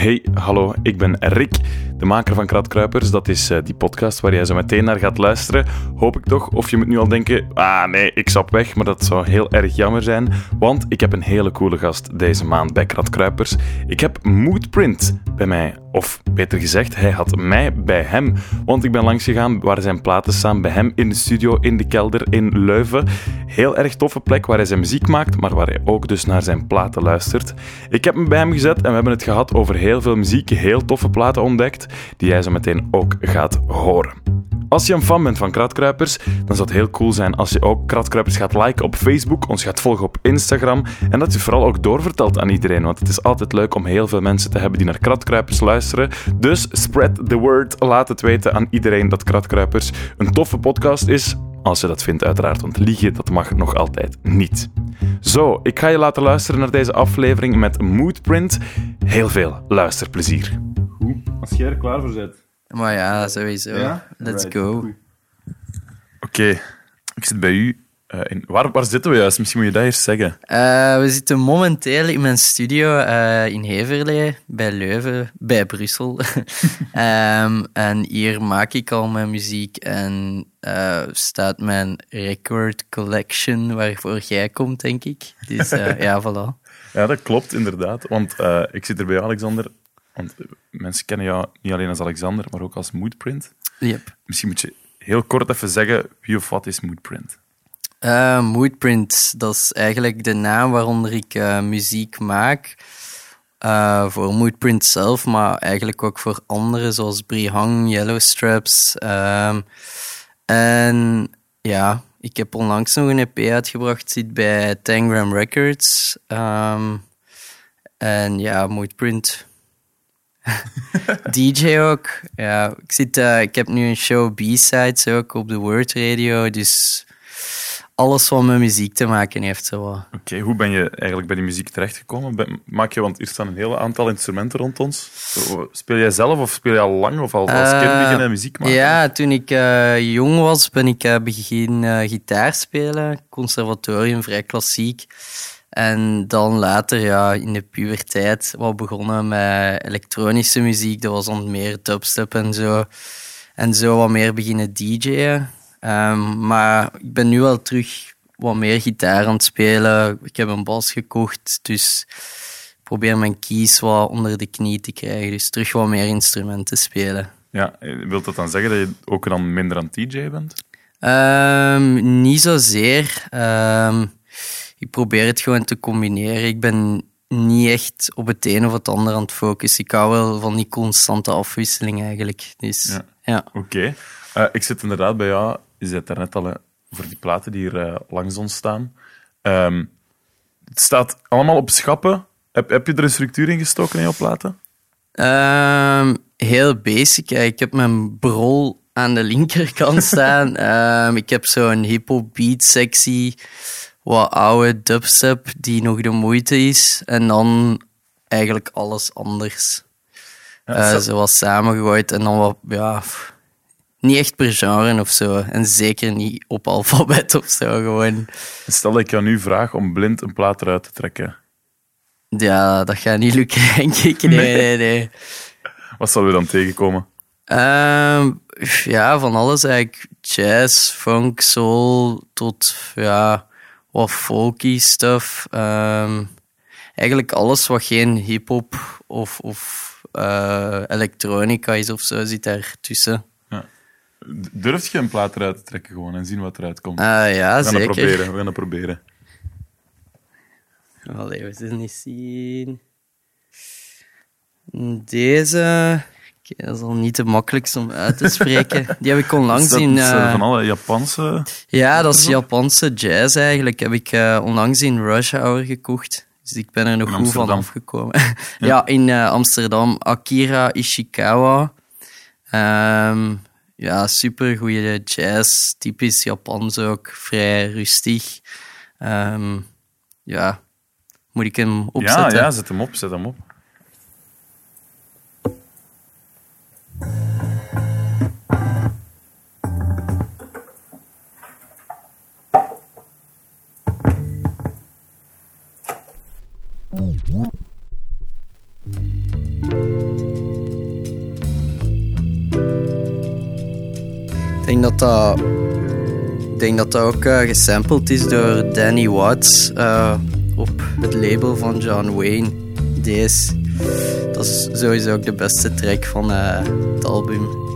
Hey, hallo, ik ben Rick, de maker van Kratkruipers. Dat is uh, die podcast waar jij zo meteen naar gaat luisteren. Hoop ik toch. Of je moet nu al denken, ah nee, ik stap weg, maar dat zou heel erg jammer zijn. Want ik heb een hele coole gast deze maand bij Kratkruipers. Ik heb Moodprint bij mij. Of beter gezegd, hij had mij bij hem. Want ik ben langs gegaan waar zijn platen staan bij hem in de studio, in de kelder in Leuven. Heel erg toffe plek waar hij zijn muziek maakt, maar waar hij ook dus naar zijn platen luistert. Ik heb hem bij hem gezet en we hebben het gehad over heel veel muziek, heel toffe platen ontdekt, die jij zo meteen ook gaat horen. Als je een fan bent van Kratkruipers, dan zou het heel cool zijn als je ook Kratkruipers gaat liken op Facebook, ons gaat volgen op Instagram en dat je vooral ook doorvertelt aan iedereen, want het is altijd leuk om heel veel mensen te hebben die naar Kratkruipers luisteren. Dus spread the word, laat het weten aan iedereen dat Kratkruipers een toffe podcast is, als je dat vindt uiteraard, want liegen dat mag nog altijd niet. Zo, ik ga je laten luisteren naar deze aflevering met Moodprint. Heel veel luisterplezier. Goed, als jij er klaar voor bent. Maar ja, sowieso. Let's go. Oké, ik zit bij u. Uh, in, waar, waar zitten we juist? Misschien moet je dat eerst zeggen. Uh, we zitten momenteel in mijn studio uh, in Heverlee, bij Leuven, bij Brussel. um, en hier maak ik al mijn muziek en staat mijn record collection waarvoor jij komt, denk ik. Dus ja, voilà. Ja, dat klopt inderdaad. Want ik zit er bij Alexander want mensen kennen jou niet alleen als Alexander, maar ook als Moodprint. Yep. Misschien moet je heel kort even zeggen wie of wat is Moodprint? Uh, Moodprint, dat is eigenlijk de naam waaronder ik uh, muziek maak. Uh, voor Moodprint zelf, maar eigenlijk ook voor anderen, zoals Brihang, Yellowstraps. Um, en ja, ik heb onlangs nog een EP uitgebracht, zit bij Tangram Records. Um, en ja, Moodprint DJ ook. Ja, ik, zit, ik heb nu een show B-Sides ook op de Word Radio. Dus alles wat met muziek te maken heeft. Zo. Oké, hoe ben je eigenlijk bij die muziek terechtgekomen? Maak je, want er staan een hele aantal instrumenten rond ons. Speel jij zelf of speel je al lang of al als kind uh, beginnen muziek maken? Ja, toen ik uh, jong was, ben ik uh, beginnen gitaar spelen. Conservatorium, vrij klassiek. En dan later, ja, in de puberteit, wat begonnen met elektronische muziek. Dat was dan meer dubstep en zo. En zo wat meer beginnen DJ'en. Um, maar ik ben nu wel terug wat meer gitaar aan het spelen. Ik heb een bas gekocht, dus ik probeer mijn keys wat onder de knie te krijgen. Dus terug wat meer instrumenten spelen. Ja, wilt dat dan zeggen dat je ook dan minder aan DJ bent? Um, niet zozeer. Um, ik probeer het gewoon te combineren. Ik ben niet echt op het een of het ander aan het focussen. Ik hou wel van die constante afwisseling eigenlijk. Dus, ja. ja. Oké. Eh, ik zit inderdaad bij jou, je zei het daarnet al, voor die platen die hier uh, langs ons staan. Um, het staat allemaal op schappen. Heb, heb je er een structuur in gestoken in jouw platen? Um, heel basic. Ik heb mijn brol aan de linkerkant staan. um, ik heb zo'n hip-hop beat sectie wat oude dubstep die nog de moeite is. En dan eigenlijk alles anders. Ja, uh, zoals samengegooid en dan wat, ja, niet echt per genre of zo. En zeker niet op alfabet of zo, gewoon. Stel dat ik jou nu vraag om blind een plaat eruit te trekken. Ja, dat gaat niet lukken, denk ik. Nee, nee, nee. Wat zullen we dan tegenkomen? Uh, ja, van alles eigenlijk. Jazz, funk, soul, tot ja, wat folky stuff. Um, eigenlijk alles wat geen hip-hop of, of uh, elektronica is of zo, zit daar tussen. Durf je een plaat eruit te trekken gewoon en zien wat eruit komt? Uh, ja, we gaan zeker. Het proberen. We gaan het proberen. Allee, we zullen niet zien. Deze dat is al niet de makkelijkste om uit te spreken. Die heb ik onlangs dat, in... Uh, van alle Japanse... Ja, dat is Japanse jazz eigenlijk. Heb ik uh, onlangs in Rush Hour gekocht. Dus ik ben er nog goed van afgekomen. ja. ja, in uh, Amsterdam. Akira Ishikawa. Um, ja, super goede jazz. Typisch Japans ook. Vrij rustig. Um, ja, moet ik hem opzetten? Ja, ja, zet hem op, zet hem op. dat ik denk dat, dat ook uh, gesampled is door Danny Watts uh, op het label van John Wayne. Deze. Dat is sowieso ook de beste track van uh, het album.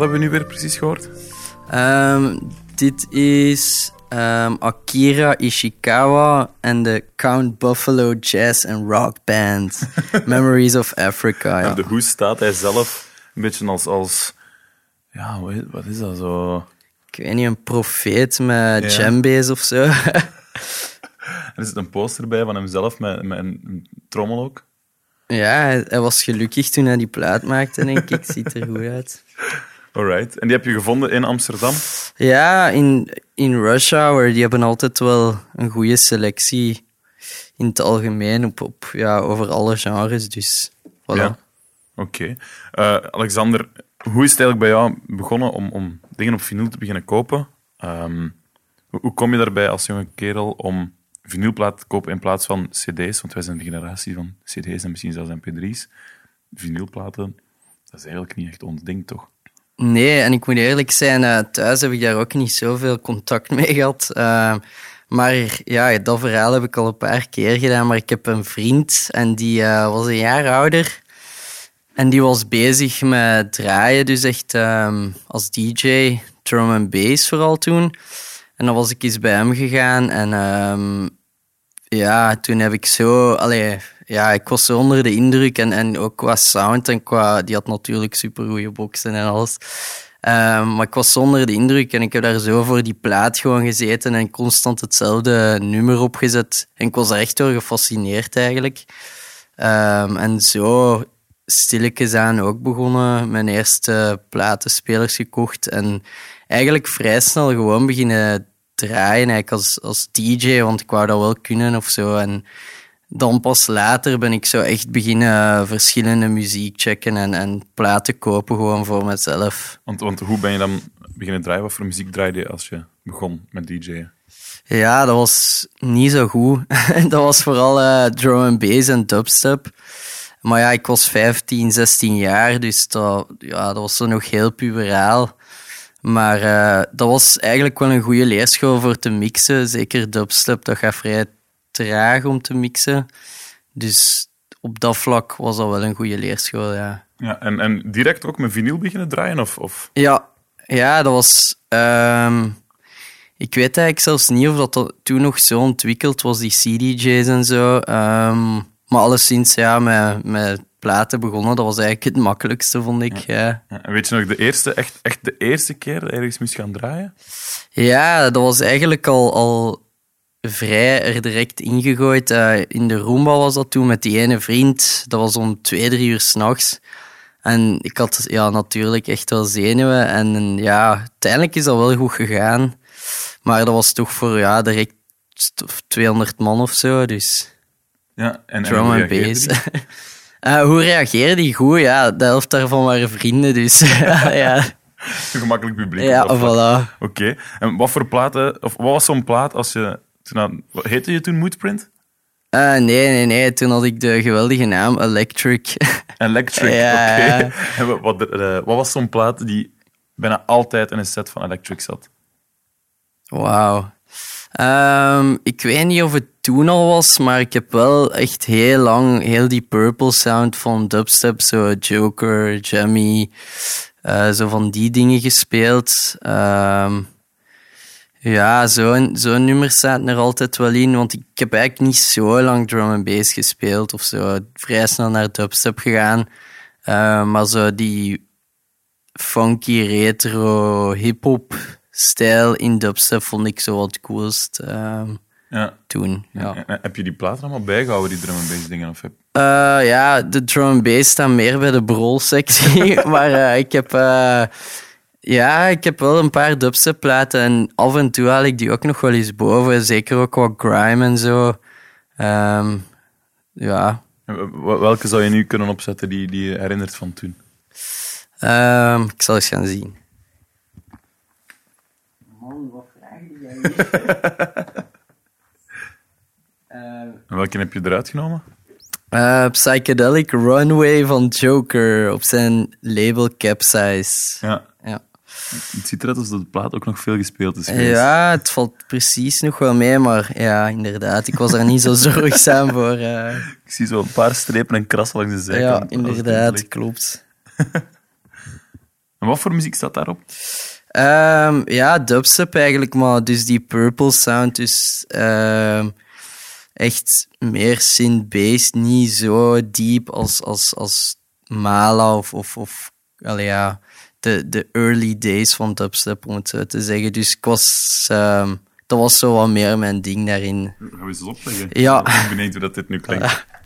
Hebben we nu weer precies gehoord? Um, dit is um, Akira Ishikawa en de Count Buffalo Jazz and Rock Band. Memories of Africa. Ja. En de hoe staat hij zelf een beetje als, als ja, wat is dat zo? Ik weet niet, een profeet met ja. djembe's of zo. er zit een poster bij van hemzelf met, met een, een trommel ook. Ja, hij, hij, was gelukkig toen hij die plaat maakte, denk ik. Ziet er goed uit. Alright. En die heb je gevonden in Amsterdam? Ja, in, in Rush Hour. Die hebben altijd wel een goede selectie in het algemeen op, op, ja, over alle genres. Dus voilà. Ja. Oké. Okay. Uh, Alexander, hoe is het eigenlijk bij jou begonnen om, om dingen op vinyl te beginnen kopen? Um, hoe, hoe kom je daarbij als jonge kerel om vinylplaat te kopen in plaats van cd's? Want wij zijn de generatie van cd's en misschien zelfs mp3's. Vinylplaten, dat is eigenlijk niet echt ons ding, toch? Nee, en ik moet eerlijk zijn, uh, thuis heb ik daar ook niet zoveel contact mee gehad. Uh, maar ja, dat verhaal heb ik al een paar keer gedaan. Maar ik heb een vriend en die uh, was een jaar ouder. En die was bezig met draaien, dus echt um, als DJ, drum en bass vooral toen. En dan was ik eens bij hem gegaan en ehm, ja, toen heb ik zo, allee, ja, ik was onder de indruk en, en ook qua sound en qua, die had natuurlijk super goede boxen en alles. Ehm, maar ik was zonder de indruk en ik heb daar zo voor die plaat gewoon gezeten en constant hetzelfde nummer opgezet. En ik was echt door gefascineerd eigenlijk. Ehm, en zo stilletjes aan ook begonnen. Mijn eerste platenspelers gekocht en eigenlijk vrij snel gewoon beginnen draaien eigenlijk als, als DJ, want ik wou dat wel kunnen of zo. En dan pas later ben ik zo echt beginnen verschillende muziek checken en, en platen kopen gewoon voor mezelf. Want, want hoe ben je dan beginnen draaien? Wat voor muziek draaide je als je begon met DJ'en? Ja, dat was niet zo goed. dat was vooral uh, drum and bass en dubstep. Maar ja, ik was 15, 16 jaar, dus dat, ja, dat was zo nog heel puberaal. Maar uh, dat was eigenlijk wel een goede leerschool voor te mixen. Zeker dubstep, dat gaat vrij traag om te mixen. Dus op dat vlak was dat wel een goede leerschool, ja. Ja, en, en direct ook met vinyl beginnen draaien? Of, of? Ja, ja, dat was... Um, ik weet eigenlijk zelfs niet of dat toen nog zo ontwikkeld was, die CDJ's en zo. Um, maar alleszins, ja, met, met platen begonnen, dat was eigenlijk het makkelijkste, vond ik. Ja. ja. En weet je nog de eerste, echt, echt de eerste keer dat je ergens moest gaan draaien? Ja, dat was eigenlijk al, al vrij er direct ingegooid. Uh, in de Roomba was dat toen met die ene vriend. Dat was om twee, drie uur s'nachts. En ik had ja, natuurlijk echt wel zenuwen. En ja, uiteindelijk is dat wel goed gegaan. Maar dat was toch voor ja, direct 200 man of zo. Dus ja, en, drum en bass. uh, hoe reageerde die? Goed, ja. De helft daarvan waren vrienden, dus ja. Gemakkelijk publiek. Ja, voilà. Oké. En wat voor platen, of wat was zo'n plaat als je toen heette je toen Moodprint? Uh, nee, nee, nee. Toen had ik de geweldige naam Electric. Electric, oké. Okay. Wat, uh, wat, was zo'n plaat die bijna altijd in een set van Electric zat? Wauw. Um, ik weet niet of het toen al was, maar ik heb wel echt heel lang heel die purple sound van dubstep, zo Joker, Jammy, uh, zo van die dingen gespeeld. Um, ja, zo'n zo nummer staat er altijd wel in, want ik heb eigenlijk niet zo lang drum and bass gespeeld of zo. Vrij snel naar dubstep gegaan. Uh, maar zo die funky retro hip-hop stijl in dubstep vond ik zo wat coolst uh, ja. toen. Ja. heb je die platen allemaal bijgehouden, die drum and bass dingen? Of heb... Uh, ja, de drum and bass staan meer bij de brol-sectie, maar uh, ik heb ja, ik heb wel een paar dubstep platen en af en toe haal ik die ook nog wel eens boven. Zeker ook wat grime en zo. Um, ja. Welke zou je nu kunnen opzetten die, die je herinnert van toen? Um, ik zal eens gaan zien. Man, wat vraag jij En welke heb je eruit genomen? Uh, Psychedelic Runway van Joker op zijn label Capsize. Ja. Het ziet eruit alsof de plaat ook nog veel gespeeld is Ja, het valt precies nog wel mee, maar ja, inderdaad. Ik was er niet zo zorgzaam voor. Uh... Ik zie zo een paar strepen en krassen langs de zijkant. Ja, inderdaad, klopt. en wat voor muziek staat daarop? Um, ja, dubstep eigenlijk, maar dus die purple sound, dus echt meer synth-based, niet zo diep als, als, als Mala of, of, of allee, ja, de, de early days van dubstep, om het zo te zeggen. Dus ik was, uh, dat was zo wat meer mijn ding daarin. Gaan we eens opleggen? Ja. Ik ben benieuwd hoe dat dit nu klinkt.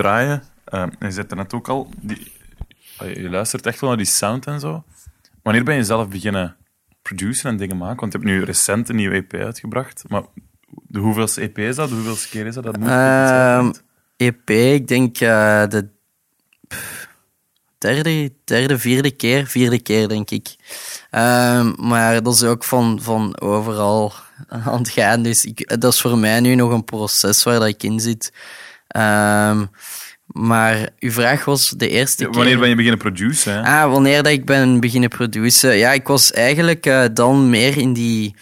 draaien. En je zit er net ook al... Die, je luistert echt wel naar die sound en zo. Wanneer ben je zelf beginnen produceren en dingen maken? Want je hebt nu recent een nieuwe EP uitgebracht. Maar de hoeveelste EP is dat? De hoeveelste keer is dat? dat EP, ehm, ik denk uh, de derde, derde, vierde keer. Vierde keer, denk ik. Um, maar dat is ook van, van overal aan het gaan. Dus ik, dat is voor mij nu nog een proces waar dat ik in zit. Um, maar uw vraag was de eerste ja, wanneer ben je beginnen produceren? Ah, wanneer dat ik ben beginnen produceren? Ja, ik was eigenlijk uh, dan meer in die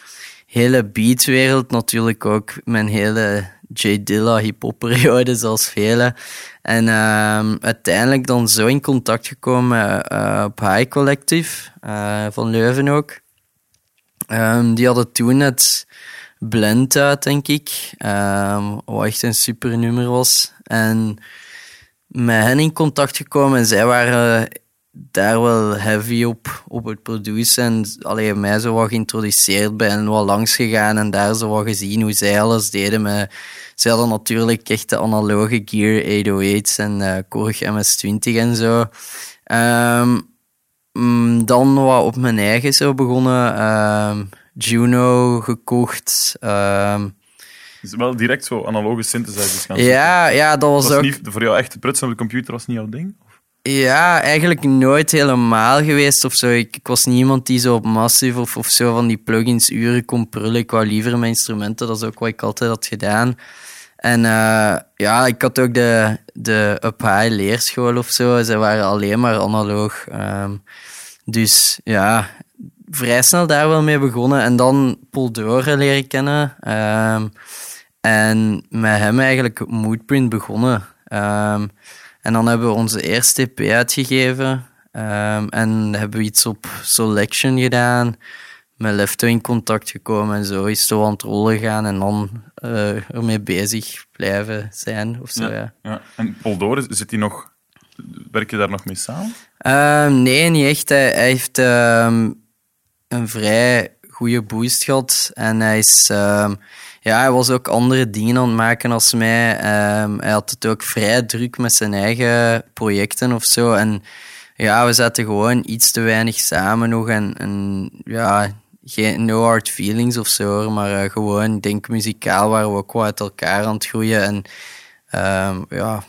hele beatwereld. Natuurlijk ook mijn hele J Dilla hip-hop periode, zoals velen. En uh, uiteindelijk dan zo in contact gekomen uh, op High Collective uh, van Leuven ook. Um, die hadden toen het Blend uit, denk ik. Um, wat echt een super nummer was. En met hen in contact gekomen en zij waren daar wel heavy op, op het produceren. En alleen mij zo wat geïntroduceerd bij en wat langs gegaan en daar zo wat gezien hoe zij alles deden. Met, zij hadden natuurlijk echt de analoge Gear 808's en uh, Korg MS-20 en zo. Um, dan wat op mijn eigen zo begonnen. Um, Juno gekocht. Um, is wel direct zo analoge synthesizers gaan Ja, ja, dat was, ook... Niet, voor jou echt prutsen op de computer was niet jouw ding? Ja, eigenlijk nooit helemaal geweest of zo. Ik, ik, was niet iemand die zo op Massive of, of zo van die plugins uren kon prullen. Ik wou liever mijn instrumenten, dat is ook wat ik altijd had gedaan. En uh, ja, ik had ook de, de Up High leerschool of zo. Ze waren alleen maar analoog. Um, dus ja, vrij snel daar wel mee begonnen. En dan Poldore leren kennen. Um, en met hem eigenlijk Moodprint begonnen. Um, en dan hebben we onze eerste EP uitgegeven. Um, en hebben we iets op Selection gedaan. Met Lefto in contact gekomen en zo is het zo aan het rollen gaan. En dan uh, ermee bezig blijven zijn of zo, ja. ja. ja. En Poldore, zit hij nog... Werk je daar nog mee samen? Nee, niet echt. Hij, hij heeft een vrij goede boost gehad. En hij is... Um, ja, hij was ook andere dingen aan het maken als mij. Um, hij had het ook vrij druk met zijn eigen projecten of zo. En ja, we zaten gewoon iets te weinig samen nog. En, en ja, geen no hard feelings of zo, maar uh, gewoon, denk muzikaal waren we ook wel uit elkaar aan het groeien. En um, ja,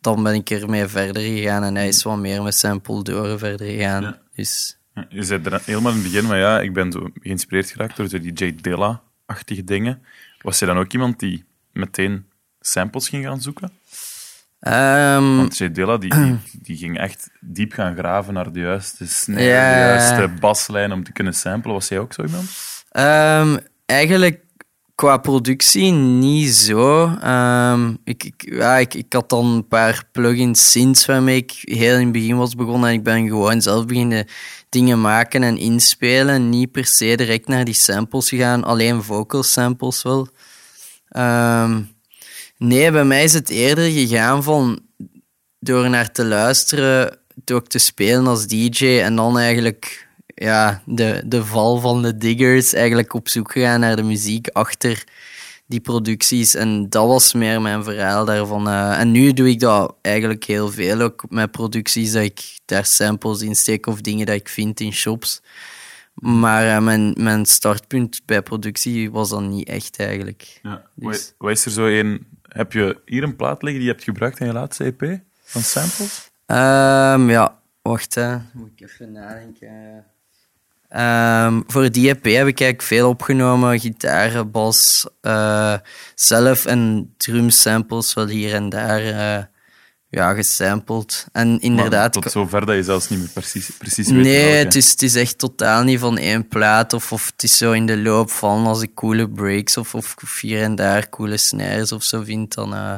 dan ben ik ermee verder gegaan en hij is wat meer met zijn door verder gegaan. Ja. Dus... je zei er helemaal in het begin, maar ja, ik ben zo geïnspireerd geraakt door die J. Dilla-achtige dingen. Was je dan ook iemand die meteen samples ging gaan zoeken? Um, Want J. Dilla die, die, ging echt diep gaan graven naar de juiste snare, de juiste baslijn om te kunnen samplen. Was jij ook zo iemand? Um, eigenlijk qua productie niet zo. Um, ik, ik, ja, ik, ik had dan een paar plugins sinds waarmee ik heel in het begin was begonnen. En ik ben gewoon zelf beginnen dingen maken en inspelen. Niet per se direct naar die samples gegaan, alleen vocal samples wel. Um, nee, bij mij is het eerder gegaan van door naar te luisteren, door te spelen als DJ en dan eigenlijk ja, de, de val van de diggers, eigenlijk op zoek gegaan naar de muziek achter die producties. En dat was meer mijn verhaal daarvan. Uh, en nu doe ik dat eigenlijk heel veel, ook met producties, dat ik daar samples in steek of dingen dat ik vind in shops. Maar uh, mijn, mijn startpunt bij productie was dan niet echt eigenlijk. Ja. Dus. Wat is er zo een... Heb je hier een plaat liggen die je hebt gebruikt in je laatste EP van samples? Um, ja, wacht hè. Moet ik even nadenken. Um, voor die EP heb ik eigenlijk veel opgenomen. Gitaar, bas, uh, zelf en drum samples wel hier en daar uh, ja, gesampled. En inderdaad... Maar tot zover dat je zelfs niet meer precies, precies weet Nee, het is, het is echt totaal niet van één plaat. Of, of het is zo in de loop van als ik coole breaks of, of hier en daar coole snares of zo vind, dan... Uh,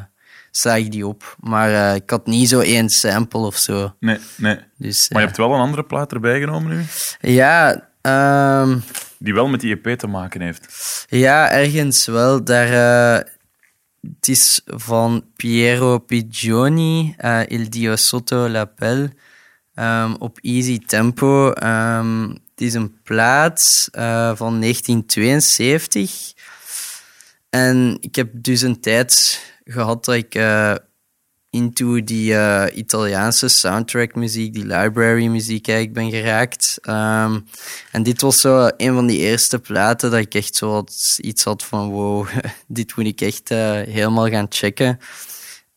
sla ik die op. Maar uh, ik had niet zo één sample of zo. Nee, nee. Dus, maar je hebt wel een andere plaat erbij genomen nu? Ja. Um, die wel met die EP te maken heeft? Ja, ergens wel. Daar, uh, het is van Piero Pigioni, Il Dio Sotto l'Appel, um, op Easy Tempo. Um, het is een plaat van 1972. En ik heb dus een tijd gehad dat ik uh, into die eh, Italiaanse soundtrack muziek, die library muziek eigenlijk ben geraakt. Ehm, en dit was zo een van die eerste platen dat ik echt zo had, iets had van wow, dit moet ik echt eh, helemaal gaan checken.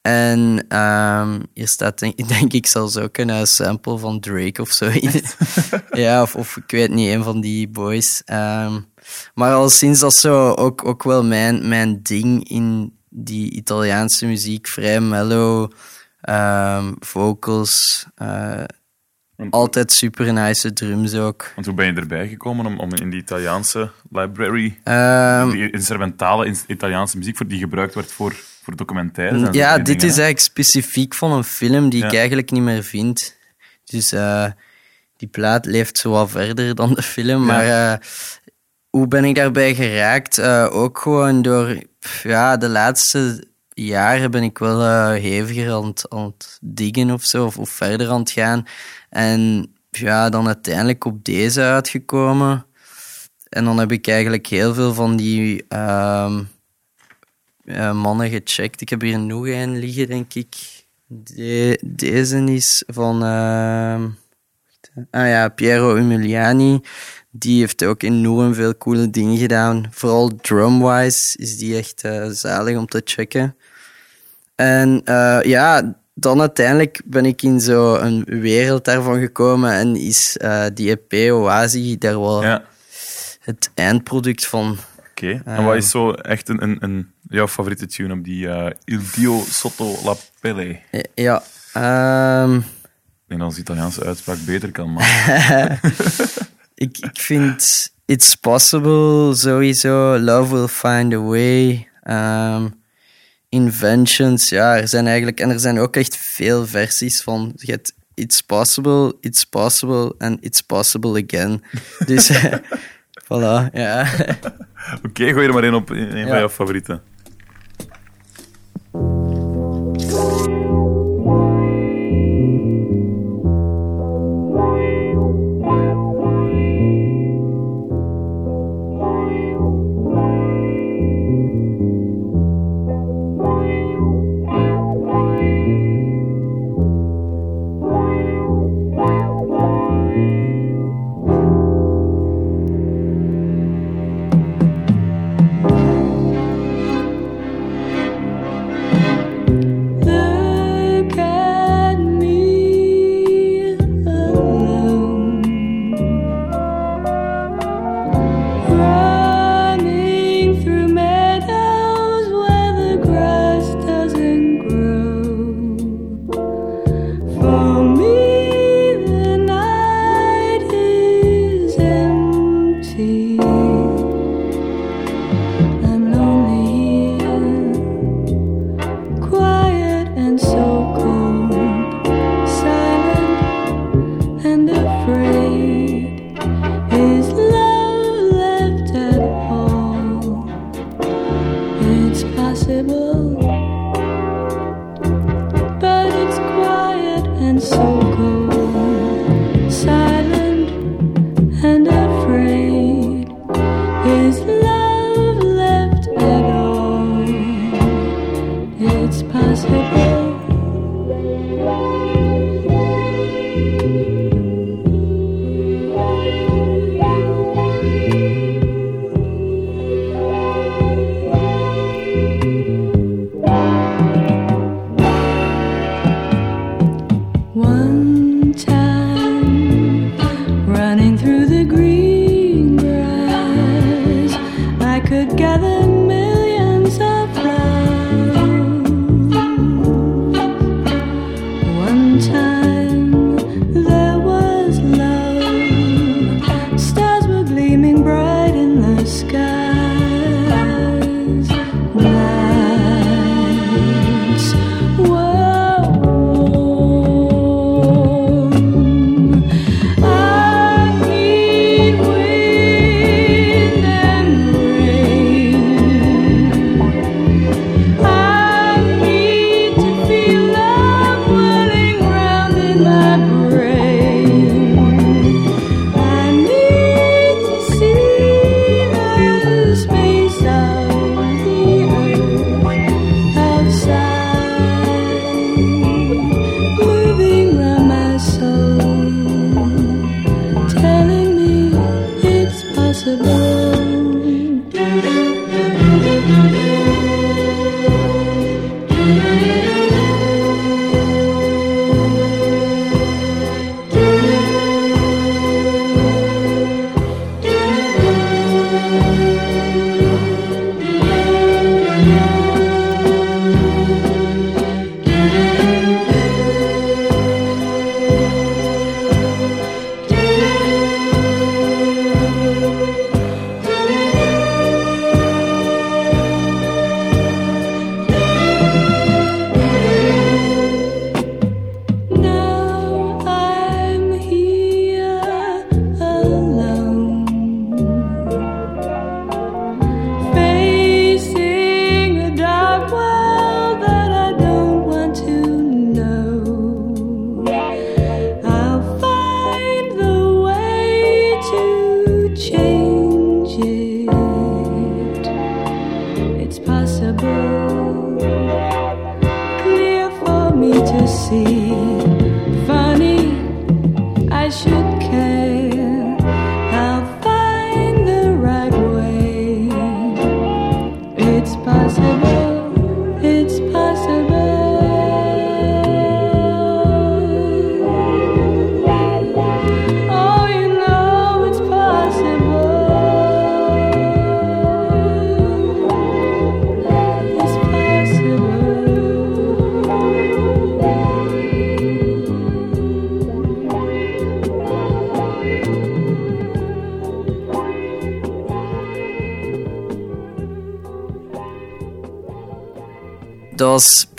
En um, hier staat denk, denk, ik zelfs ook een sample van Drake of zo. ja, of, of, ik weet niet, een van die boys. Um, maar al sinds dat zo ook, ook wel mijn, mijn ding in die Italiaanse muziek, vrij mellow, um, vocals, uh, altijd super nice drums ook. Want hoe ben je erbij gekomen om, om in die Italiaanse library, um, die instrumentale Italiaanse muziek voor die gebruikt werd voor, voor documentaires? ja, dit is eigenlijk specifiek van een film die ik eigenlijk niet meer vind. Dus uh, die plaat leeft zo wat verder dan de film. Maar uh, hoe ben ik daarbij geraakt? Uh, ook gewoon door ja, de laatste jaren ben ik wel uh, heviger aan het, aan het diggen of zo, of, verder aan het gaan. En ja, dan uiteindelijk op deze uitgekomen. En dan heb ik eigenlijk heel veel van die uh, mannen gecheckt. Ik heb hier nog een liggen, denk ik. De, deze is van uh, ah ja, Piero Umiliani die heeft ook enorm veel coole dingen gedaan. Vooral drumwise is die echt uh, zalig om te checken. En uh, ja, dan uiteindelijk ben ik in zo'n wereld daarvan gekomen en is uh, die EP Oasis daar wel ja. het eindproduct van. Oké, okay. en wat is zo echt een, een, een, jouw favoriete tune op die Il Dio Sotto la Pelle? Ja, um... Ik denk dat onze Italiaanse uitspraak beter kan maken. ik, ik vind It's Possible sowieso. Love Will Find a Way. Um, inventions, ja, er zijn eigenlijk... En er zijn ook echt veel versies van... Je hebt It's Possible, It's Possible en It's Possible Again. Dus, voilà, ja. Oké, okay, gooi er maar één op, een ja. van jouw favorieten. it's possible.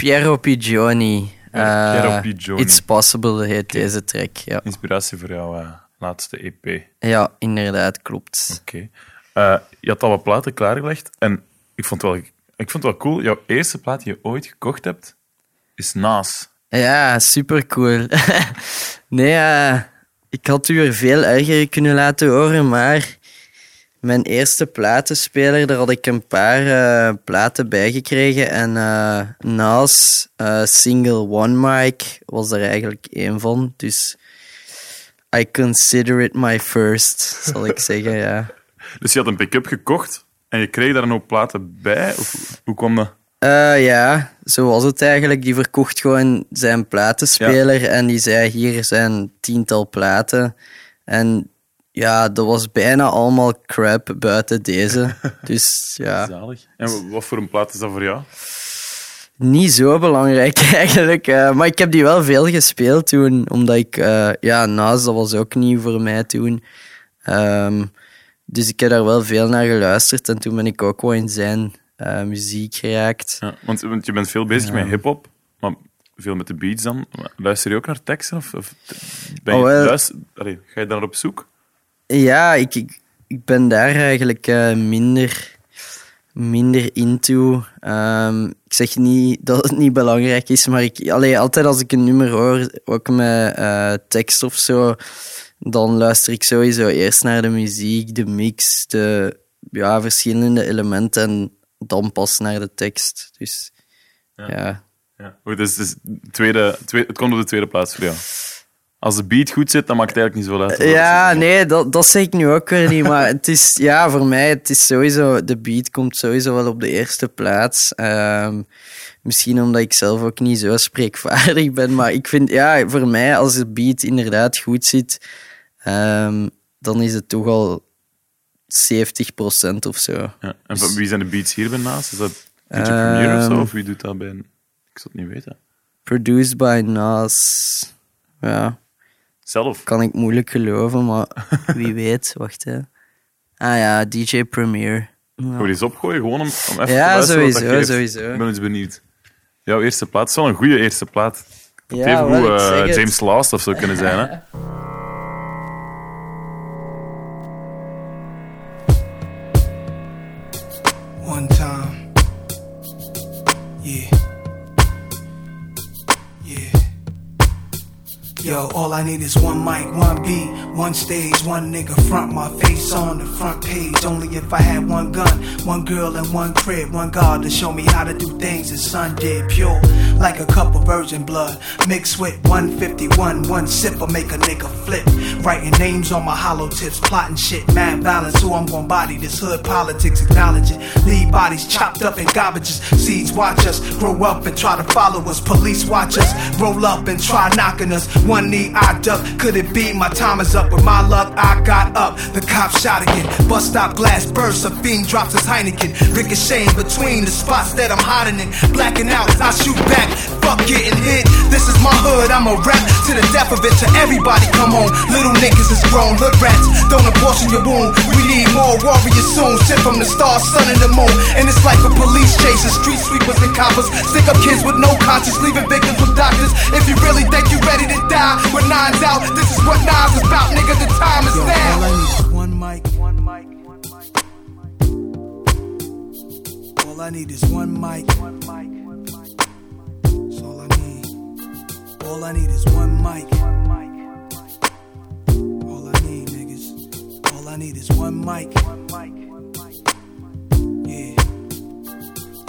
Piero Pigioni. Ja, Piero Eh, Pigioni. It's Possible heet deze track. Ja. Inspiratie voor jouw eh, laatste EP. ja, inderdaad, klopt. Oké. Eh, je had al wat platen klaargelegd en ik vond het wel, ik vond het wel cool. Jouw eerste plaat die je ooit gekocht hebt is Naas. Ja, super cool. nee, eh, ik had u er veel erger kunnen laten horen, maar mijn eerste platenspeler, daar had ik een paar eh, platen bij gekregen. En eh, Single One Mic, was er eigenlijk één van. Dus I consider it my first, zal ik zeggen, ja. Dus je had een pick-up gekocht en je kreeg daar nog platen bij? Of hoe kwam dat? Ja, zo was het eigenlijk. Die verkocht gewoon zijn platenspeler en die zei: Hier zijn tiental platen. En ja, dat was bijna allemaal crap buiten deze. Dus ja, Zalig. En wat voor een plaat is dat voor jou? niet zo belangrijk eigenlijk. eh, maar ik heb die wel veel gespeeld toen, omdat ik, eh, ja, naast dat was ook nieuw voor mij toen. Ehm, dus ik heb daar wel veel naar geluisterd en toen ben ik ook wel in zijn eh, muziek geraakt. Ja, want, want je bent veel bezig met hip-hop, maar veel met de beats dan. Luister je ook naar teksten? Of, of ben je, Oh, wel. luister- allee, ga je daar op zoek? Ja, ik, ik, ik ben daar eigenlijk eh, minder, minder into. Ehm, ik zeg niet dat het niet belangrijk is, maar ik, allee, altijd als ik een nummer hoor, ook met eh, tekst of zo, dan luister ik sowieso eerst naar de muziek, de mix, de ja, verschillende elementen en dan pas naar de tekst. Dus ja. Ja. Goed, dus, dus tweede, tweede, het komt op de tweede plaats voor jou. Als de beat goed zit, dan maakt het eigenlijk niet zo uit. Ja, nee, dat, dat zeg ik nu ook weer niet. Maar het is, ja, voor mij, het is sowieso, de beat komt sowieso wel op de eerste plaats. Ehm, misschien omdat ik zelf ook niet zo spreekvaardig ben. Maar ik vind, ja, voor mij, als de beat inderdaad goed zit, ehm, dan is het toch al 70% of zo. Ja. En van wie zijn de beats hier bij naast? Is dat DJ Premier of zo? Ehm. Of wie doet dat bij een... Ik zou het niet weten. Produced by Nas. Ja, Zelf? kan ik moeilijk geloven, maar wie weet. Wacht, hè. Ah ja, DJ Premier. Ja. Wil je eens opgooien, gewoon om, om even te Ja, dat sowieso, sowieso. Ik ben eens benieuwd. Jouw eerste plaat het is wel een goede eerste plaat. Het Ja, even hoe eh. James Last of zo kunnen zijn. Hè? One time. Yo, all I need is one mic, one beat, one stage, one nigga front my face on the front page. Only if I had one gun, one girl, and one crib, one God to show me how to do things the sun did. Pure, like a cup of virgin blood, mixed with 151. One sip will make a nigga flip. Writing names on my hollow tips, plotting shit, mad balance. Who I'm gonna body this hood politics, acknowledge it. Leave bodies chopped up in garbages. Seeds watch us grow up and try to follow us. Police watch us roll up and try knocking us. One knee I duck. Could it be my time is up? With my luck, I got up. The cop shot again. Bus stop glass burst. A fiend drops his Heineken. Ricocheting between the spots that I'm hiding in. Blacking out, I shoot back. Fuck getting hit. This is my hood. I'm a rap to the death of it. To everybody, come on. Little niggas is grown. Hood rats. Don't abortion your wound. We need more warriors soon. Sent from the stars, sun, and the moon. And it's like a police chase. Street sweepers and coppers. Stick up kids with no conscience. Leaving victims with doctors. If you really think you're ready to die with nines out, this is what nines is about, nigga. The time is now. All I need is one mic, one mic, one mic. All I need is one mic, one mic. That's all I need. All I need is one mic, one mic. All I need, niggas. All I need is one mic, one mic.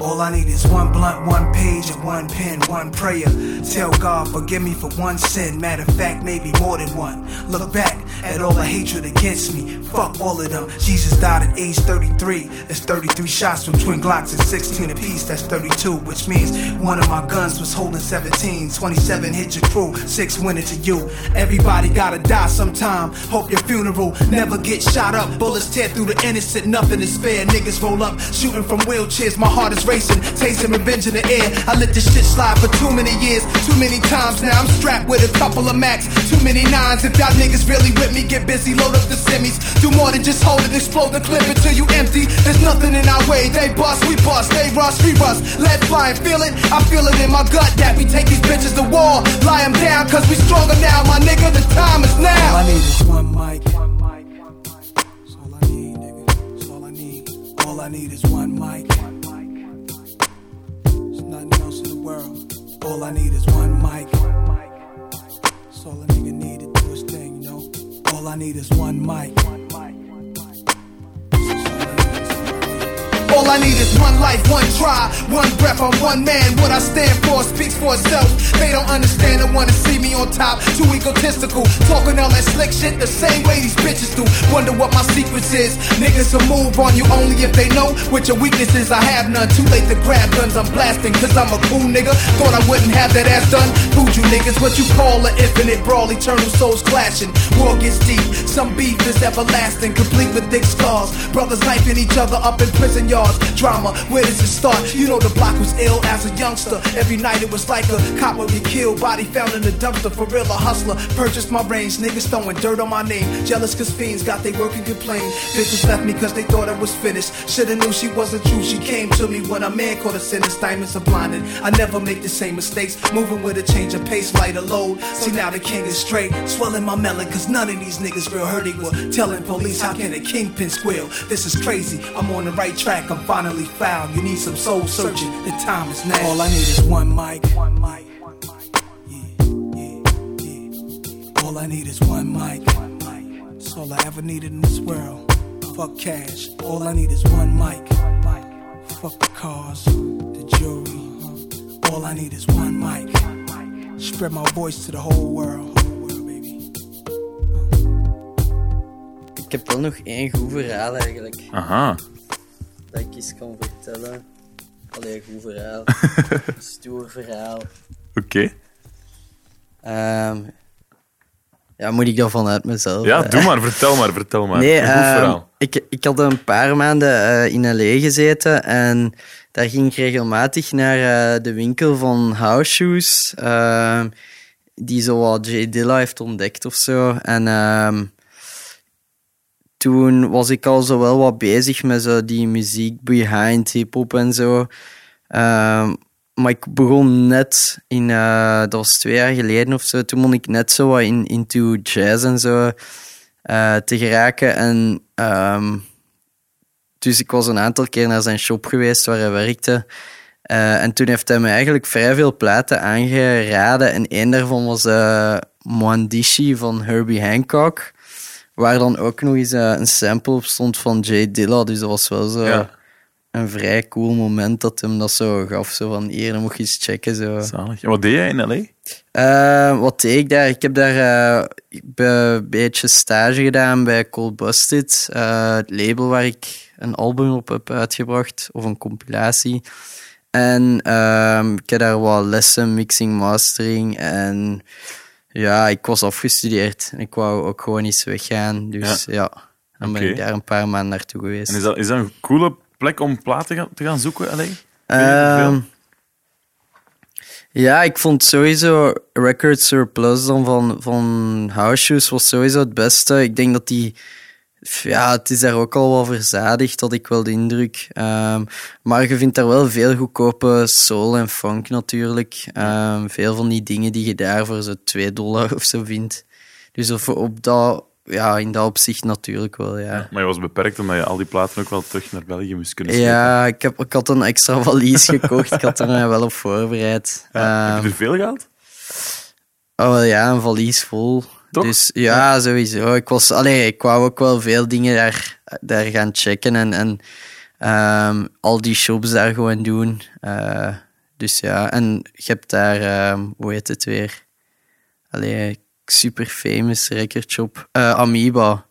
All I need is one blunt, one page, and one pen, one prayer. Tell God, forgive me for one sin. Matter of fact, maybe more than one. Look back at all the hatred against me. Fuck all of them. Jesus died at age 33. That's 33 shots from twin Glocks and 16 apiece. That's 32, which means one of my guns was holding 17. 27 hit your crew, six went into you. Everybody gotta die sometime. Hope your funeral never get shot up. Bullets tear through the innocent, nothing is fair. Niggas roll up, shooting from wheelchairs. My heart is racing, tasting revenge in the air. I let this shit slide for too many years, too many times now. I'm strapped with a couple of max, too many nines. If y'all niggas really with me, get busy, load up the semis. Do more than just hold it, explode the clip until you empty. There's nothing in our way. They bust, we bust, they rush, we rust. Let fly and feel it. I feel it in my gut that we take these bitches to war. Lie 'em down, cause we stronger now, my nigga. The time is now. All I need is one mic. One mic, one mic. All I need, nigga. That's all world. All I need is one mic. That's all a nigga need to do his thing, you know. All I need is. One mic. All I need is one life, one try, one breath. I'm one man. What I stand for speaks for itself. They don't understand and wanna see me on top. Too egotistical, talking all that slick shit the same way these bitches do. Wonder what my secrets is. Niggas will move on you only if they know what your weaknesses. I have none. Too late to grab guns. I'm blasting cause I'm a cool nigga. Thought I wouldn't have that ass done. Food you niggas, what you call an infinite brawl. Eternal souls clashing. War gets deep. Some beef is everlasting, complete with thick scars. Brothers knifing each other up in prison yards. Drama, where does it start? You know the block was ill as a youngster. Every night it was like a cop would be killed, body found in the dumpster. For real, a hustler. Purchased my range, niggas throwing dirt on my name. Jealous cause fiends got they work and complain. Bitches left me cause they thought I was finished. Shoulda knew she wasn't true. She came to me when a man caught a sentence. Diamonds are blinded. I never make the same mistakes. Moving with a change of pace, lighter load. See now the king is straight. Swelling my melon cause none of these niggas real hurt equal. Telling police how can a kingpin squeal? This is crazy. I'm on the right track. I'm finally found. You need some soul searching. The time is now. All I need is. One mic. One mic. All I need is one mic. One mic. That's all I ever needed in this world. Fuck cash. All I need is one mic. One mic. Fuck the cars, the jewelry. All I need is one mic. Spread my voice to the whole world. Ik heb wel nog één goed verhaal eigenlijk. Aha. Dat ik eens kan vertellen. Allee, goed verhaal. Stoer verhaal. Oké. Ehm, ja, moet ik dat vanuit mezelf? Ja, doe maar. Vertel maar. Vertel maar. Nee, ehm, ik, ik had een paar maanden eh, in L.A. gezeten en daar ging ik regelmatig naar eh, de winkel van house shoes, ehm, die zo wat J. Dilla heeft ontdekt of zo. En ehm, toen was ik al zo wel wat bezig met zo die muziek behind hip-hop en zo. Maar ik begon net in, eh, dat was twee jaar geleden of zo, toen begon ik net zo wat in, into jazz en zo eh, te geraken. En ehm, dus ik was een aantal keer naar zijn shop geweest waar hij werkte. Eh, en toen heeft hij me eigenlijk vrij veel platen aangeraden. En één daarvan was Mwandishi van Herbie Hancock. Waar dan ook nog eens een sample op stond van Jay Dilla. Dus dat was wel zo Ja. Een vrij cool moment dat hem dat zo gaf. Zo van, hier, dan mocht je eens checken. Zo. Zalig. En wat deed jij in L.A.? Eh, wat deed ik daar? Ik heb daar ik heb een beetje stage gedaan bij Cold Busted. eh, het label waar ik een album op heb uitgebracht. Of een compilatie. En ehm, ik heb daar wat lessen, mixing, mastering. En ja, ik was afgestudeerd. En ik wou ook gewoon eens weggaan. Dus ja, dan ben ik daar een paar maanden naartoe geweest. En is dat, is dat een coole plek om platen te gaan, te gaan zoeken, L.A.? Ehm, veel? ja, ik vond sowieso Record Surplus dan van, van House Shoes was sowieso het beste. Ik denk dat die... Ja, het is daar ook al wel verzadigd, had ik wel de indruk. Ehm, maar je vindt daar wel veel goedkope soul en funk natuurlijk. Ehm, veel van die dingen die je daar voor zo 2 dollar of zo vindt. Dus of op dat, ja, in dat opzicht natuurlijk wel, ja. Maar je was beperkt omdat je al die platen ook wel terug naar België moest kunnen slepen. Ja, ik, heb, ik had een extra valies gekocht. Ik had er mij wel op voorbereid. Ja, Ehm, Heb je er veel gehad? Oh wel, ja, een valies vol. Toch? Dus ja, sowieso. Ik, was, allee, ik wou ook wel veel dingen daar, daar gaan checken en, en ehm, al die shops daar gewoon doen. Eh, dus ja, en je hebt daar, ehm, hoe heet het weer? Allee, super famous record shop. Eh, Amoeba.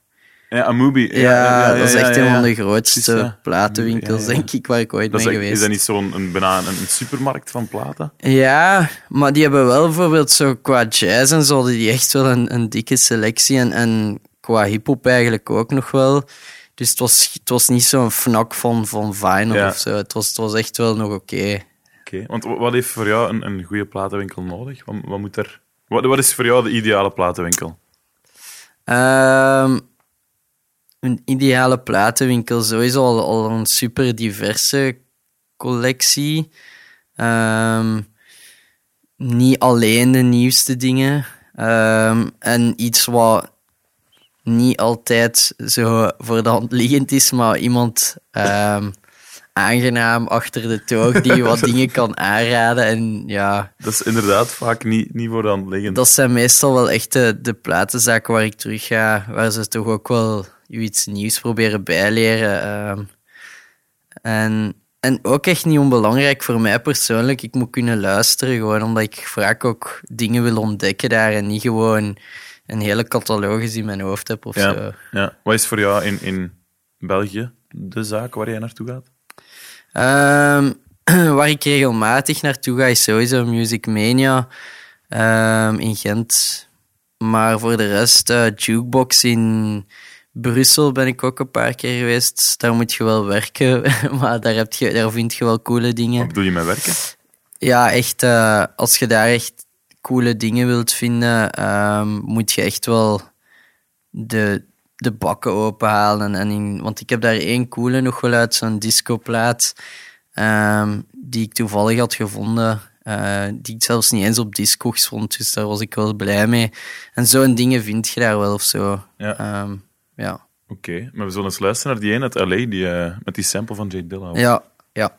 Ja, Amubi. Ja, dat is echt een van de grootste platenwinkels, denk ik, waar ik ooit Dat ben geweest. is dat niet zo'n een, bijna een, een supermarkt van platen? Ja, maar die hebben wel bijvoorbeeld zo qua jazz en zo, hadden die echt wel een, een dikke selectie. En, en qua hip-hop eigenlijk ook nog wel. Dus het was, het was niet zo'n fnak van, van vinyl of zo. Het was, het was echt wel nog oké. Oké, want wa- wat heeft voor jou een, een goede platenwinkel nodig? Wat, wat, moet er, wat, is voor jou de ideale platenwinkel? Ehm, een ideale platenwinkel, sowieso al, al een super diverse collectie. Ehm, niet alleen de nieuwste dingen. Ehm, en iets wat niet altijd zo voor de hand liggend is, maar iemand aangenaam achter de toog die wat dingen kan aanraden. En ja, Dat is inderdaad vaak niet, niet voor de hand liggend. dat zijn meestal wel echt de, de platenzaken waar ik terug ga, waar ze toch ook wel je iets nieuws proberen bijleren. ehm. en, en ook echt niet onbelangrijk voor mij persoonlijk. Ik moet kunnen luisteren, gewoon omdat ik vaak ook dingen wil ontdekken daar en niet gewoon een hele catalogus in mijn hoofd heb of zo. ja, ja. Wat is voor jou in, in België de zaak waar jij naartoe gaat? Ehm, waar ik regelmatig naartoe ga is sowieso Music Mania ehm, in Gent. Maar voor de rest, eh, Jukebox in Brussel ben ik ook een paar keer geweest. Daar moet je wel werken, maar daar, heb je, daar vind je wel coole dingen. Wat bedoel je met werken? Ja, echt, eh, als je daar echt coole dingen wilt vinden, ehm, moet je echt wel de, de bakken openhalen. En, en in, want ik heb daar één coole nog wel uit, zo'n discoplaat, ehm, die ik toevallig had gevonden. eh, die ik zelfs niet eens op Discogs vond, dus daar was ik wel blij mee. En zo'n dingen vind je daar wel of zo. Ja. Ehm, ja. Oké, maar we zullen eens luisteren naar die ene uit L.A., die, eh, met die sample van Jay Dilla. ja, ja.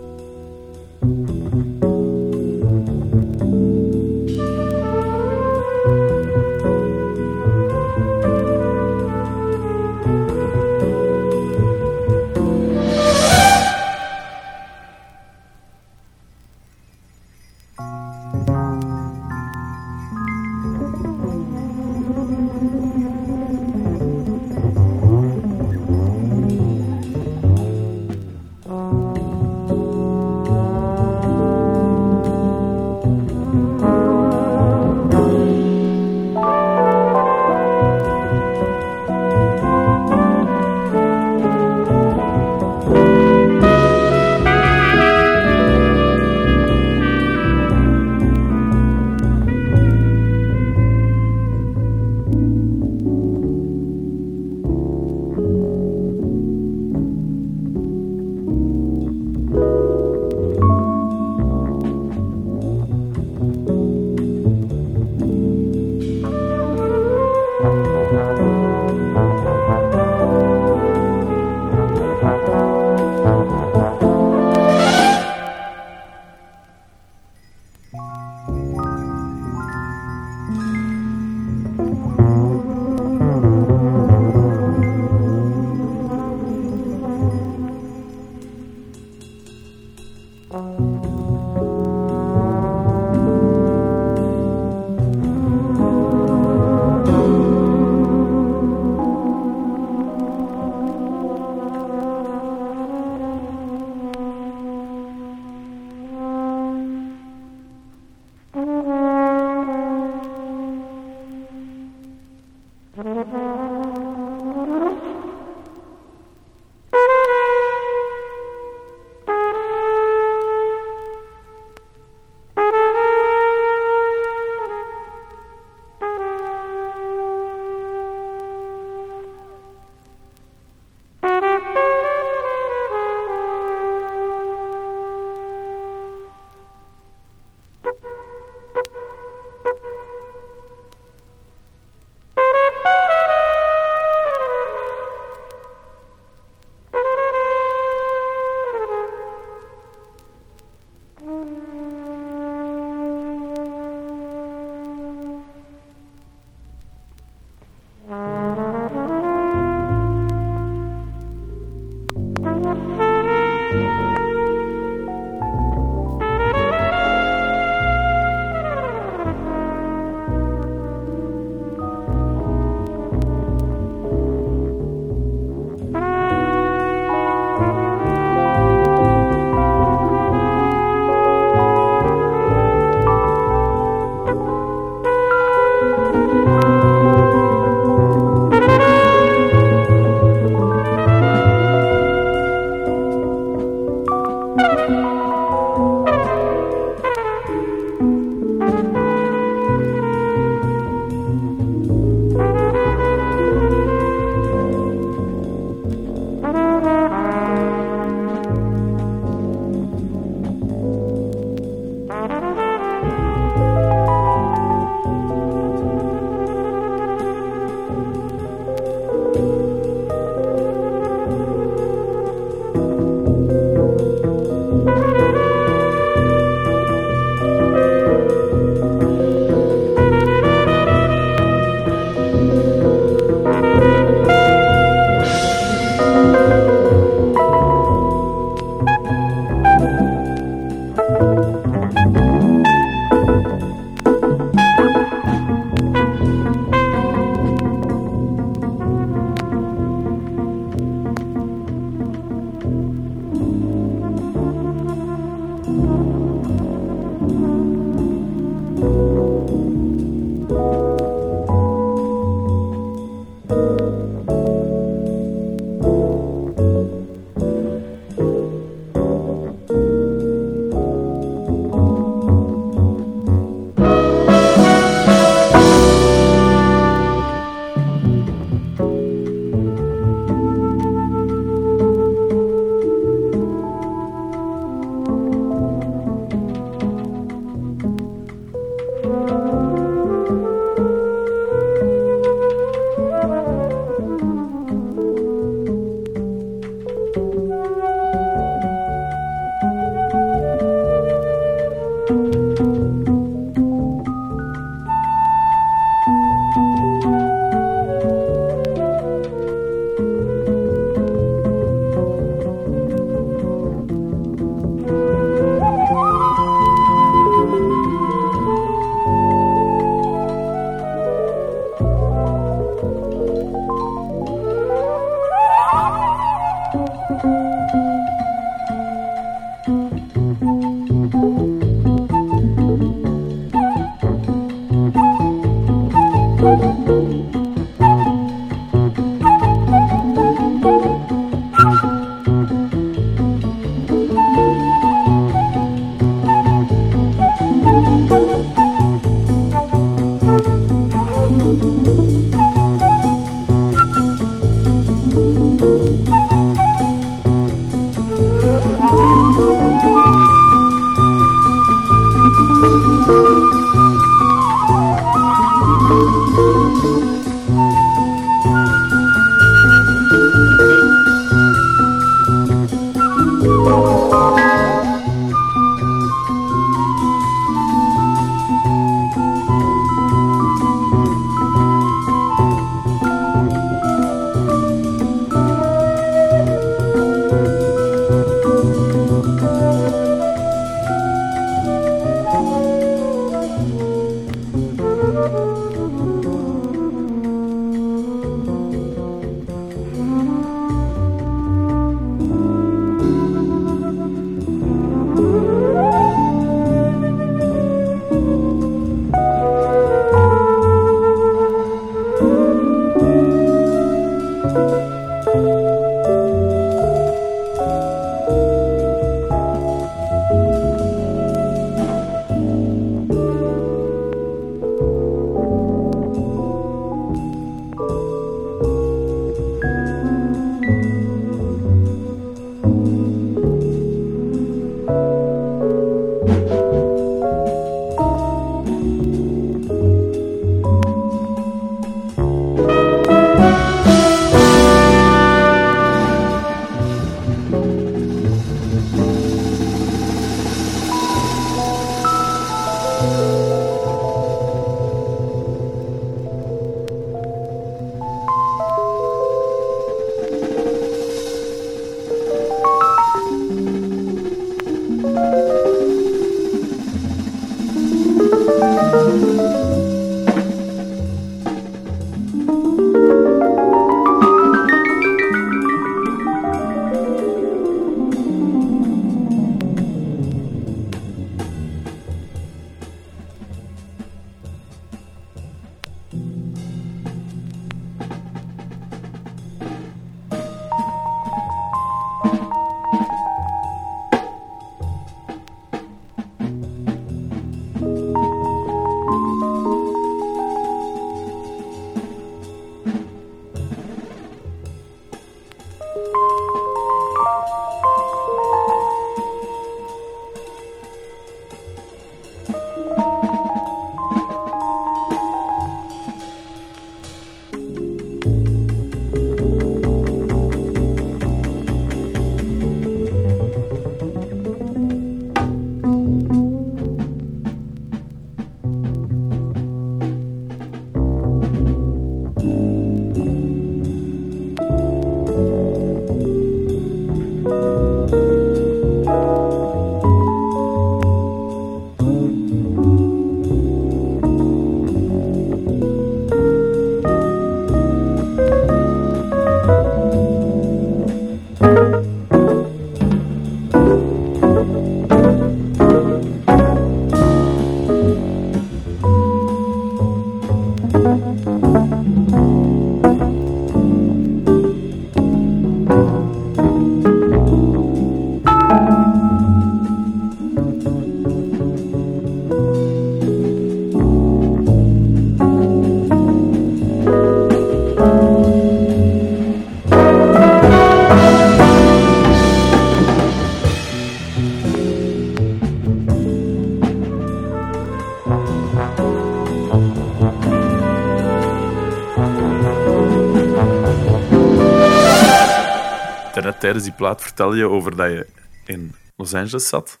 Tijdens die plaat vertelde je over dat je in Los Angeles zat.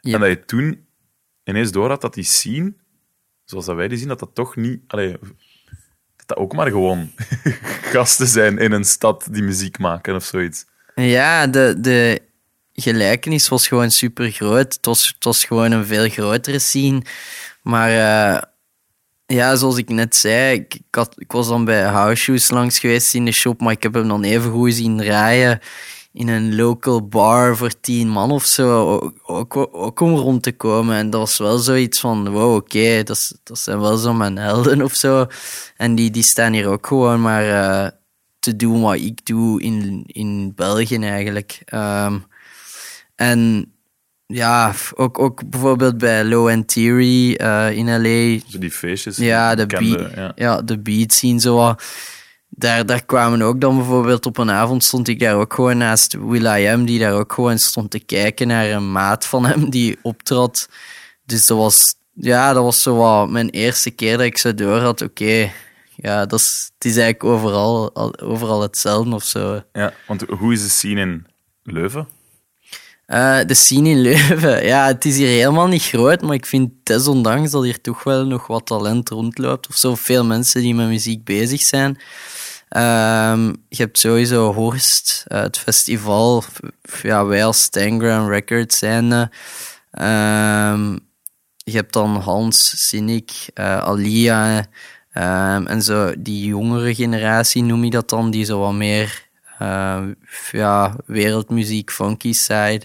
Ja. En dat je toen ineens door had dat die scene, zoals dat wij die zien, dat dat toch niet... Allee, dat dat ook maar gewoon gasten zijn in een stad die muziek maken of zoiets. Ja, de, de gelijkenis was gewoon super groot. Het was, het was gewoon een veel grotere scene. Maar eh, ja, zoals ik net zei, ik, ik, was dan bij House Shoes langs geweest in de shop, maar ik heb hem dan even goed zien draaien in een local bar voor tien man of zo, ook, om rond te komen. En dat was wel zoiets van, wow, oké, dat, dat zijn wel zo mijn helden of zo. En die, die staan hier ook gewoon maar eh, te doen wat ik doe in, in België eigenlijk. Ehm, en ja, ook, ook bijvoorbeeld bij Low End Theory eh, in LA, Zo die feestjes. ja, de, bekende, beat, ja. ja. de beat scene zo. Daar, daar kwamen ook dan bijvoorbeeld op een avond stond ik daar ook gewoon naast Will.i.am, die daar ook gewoon stond te kijken naar een maat van hem die optrad. Dus dat was, ja, dat was zo wat mijn eerste keer dat ik zo door had, oké, ja, dat is, het is eigenlijk overal, al- overal hetzelfde of zo. Ja, want hoe is de scene in Leuven? Eh, de scene in Leuven, ja, het is hier helemaal niet groot, maar ik vind desondanks dat hier toch wel nog wat talent rondloopt. Of zo, veel mensen die met muziek bezig zijn. Ehm, je hebt sowieso Horst, eh, het festival. Ja, wij als Stangram Records zijn. eh, ehm, je hebt dan Hans, Sinik, eh, Alia. ehm, en zo die jongere generatie noem je dat dan, die zo wat meer ja, wereldmuziek, funky side.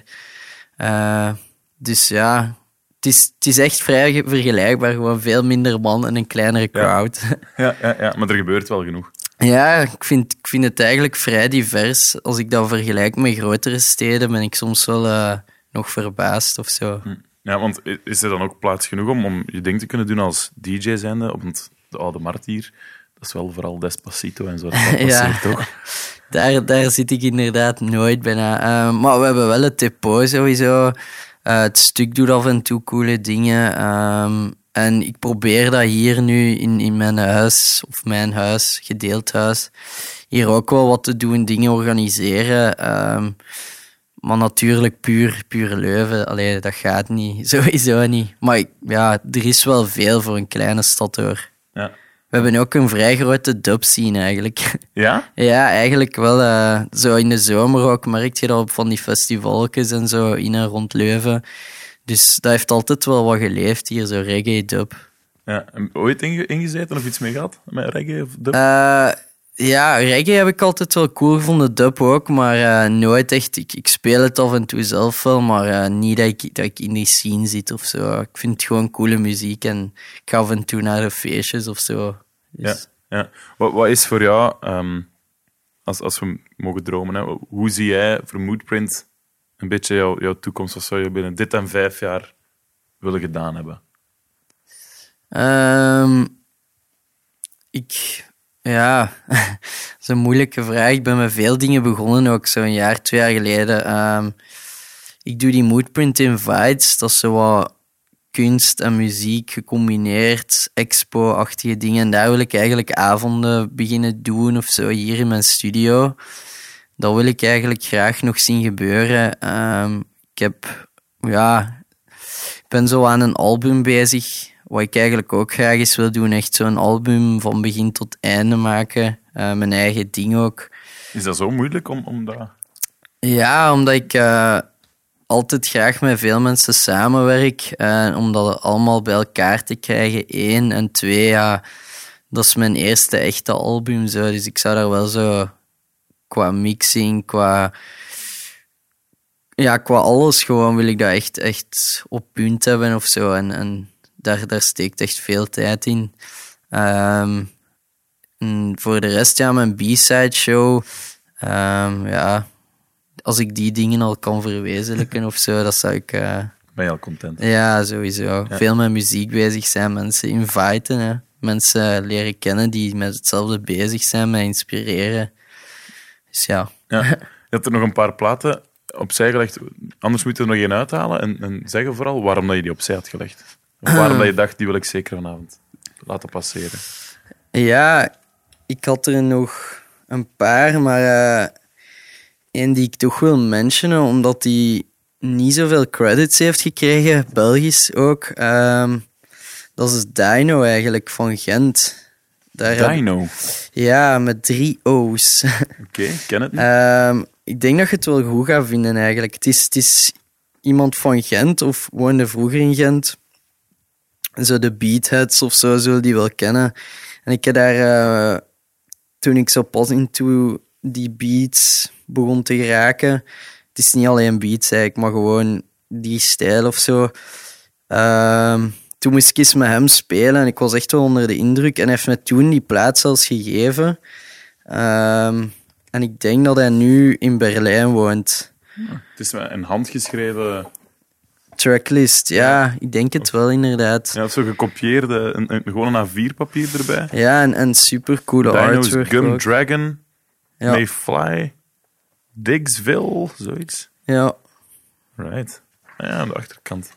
Eh, dus ja, het is, het is echt vrij ge- vergelijkbaar. Gewoon veel minder man en een kleinere crowd. Ja, ja, ja, maar er gebeurt wel genoeg. Ja, ik vind, ik vind het eigenlijk vrij divers. Als ik dat vergelijk met grotere steden, ben ik soms wel eh, nog verbaasd of zo. Ja, want is er dan ook plaats genoeg om, om je ding te kunnen doen als DJ zijnde? Want de oude markt hier, dat is wel vooral Despacito en zo. Dat Ja. passeert toch? Daar, daar zit ik inderdaad nooit bijna. Eh, maar we hebben wel het depot sowieso. Eh, het stuk doet af en toe coole dingen. ehm, en ik probeer dat hier nu in, in mijn huis, of mijn huis, gedeeld huis, hier ook wel wat te doen, dingen organiseren. ehm, maar natuurlijk puur, puur Leuven, allee, dat gaat niet, sowieso niet. Maar ik- ja, er is wel veel voor een kleine stad hoor. Ja. We hebben ook een vrij grote dub scene eigenlijk. Ja? Ja, eigenlijk wel. eh, zo in de zomer ook merk je dat op van die festivalletjes en zo in en rond Leuven. Dus dat heeft altijd wel wat geleefd hier, zo reggae dub. ja. En Ooit inge- ingezeten of iets mee gehad? Met reggae of dub? Eh, ja, reggae heb ik altijd wel cool gevonden, dub ook, maar eh, nooit echt. Ik, ik speel het af en toe zelf wel, maar eh, niet dat ik, dat ik in die scene zit of zo. Ik vind het gewoon coole muziek en ik ga af en toe naar de feestjes of zo. ja. Dus, ja. Wat, wat is voor jou, ehm, als, als we mogen dromen, hè, hoe zie jij voor Moodprint een beetje jouw, jouw toekomst? Wat zou je binnen dit en vijf jaar willen gedaan hebben? Ehm, ik, ja, dat is een moeilijke vraag. Ik ben met veel dingen begonnen, ook zo'n jaar, twee jaar geleden. Ehm, ik doe die Moodprint Invites, dat is zo wat kunst en muziek gecombineerd, expo-achtige dingen. En daar wil ik eigenlijk avonden beginnen doen of zo, hier in mijn studio. Dat wil ik eigenlijk graag nog zien gebeuren. Ehm, ik heb, ja, ik ben zo aan een album bezig. Wat ik eigenlijk ook graag eens wil doen. Echt zo'n album van begin tot einde maken. Eh, mijn eigen ding ook. Is dat zo moeilijk om, om dat... Ja, omdat ik eh, altijd graag met veel mensen samenwerk. eh, om dat allemaal bij elkaar te krijgen. Eén. En twee, ja, dat is mijn eerste echte album. Zo. Dus ik zou daar wel zo qua mixing, qua ja, qua alles gewoon wil ik dat echt, echt op punt hebben of zo. En, en daar, daar steekt echt veel tijd in. Ehm, en voor de rest, ja, mijn B-side show. ehm, ja, als ik die dingen al kan verwezenlijken of zo, dat zou ik. eh, Ben je al content? ja, sowieso. Veel met muziek bezig zijn, mensen inviten. Hè. Mensen leren kennen die met hetzelfde bezig zijn, mij inspireren. Dus ja. Ja. Je hebt er nog een paar platen opzij gelegd. Anders moeten we er nog één uithalen. En, en zeggen vooral waarom dat je die opzij had gelegd. Waarom dat je dacht, die wil ik zeker vanavond laten passeren. Ja, ik had er nog een paar, maar eh één die ik toch wil mentionen, omdat die niet zoveel credits heeft gekregen, Belgisch ook. Ehm, dat is Dino eigenlijk, van Gent. Daar heb- Dino. ja, met drie O's. Oké, ken het niet. Ehm, ik denk dat je het wel goed gaat vinden eigenlijk. Het is, het is iemand van Gent of woonde vroeger in Gent. Zo de Beatheads of zo zullen die wel kennen. En ik heb daar, eh, toen ik zo pas into die beats begon te geraken. Het is niet alleen beats eigenlijk, maar gewoon die stijl of zo. Ehm, toen moest ik eens met hem spelen en ik was echt wel onder de indruk. En hij heeft me toen die plaat zelfs gegeven. Ehm, en ik denk dat hij nu in Berlijn woont. Het is een handgeschreven... Tracklist, ja, ik denk het wel inderdaad. Ja, zo gekopieerde, een, een, gewoon een A4-papier erbij. Ja, en, en super coole Dino's artwork. Gum ook. Dragon, Ja. Mayfly, Diggsville, zoiets. Ja, Right. Ja, aan de achterkant.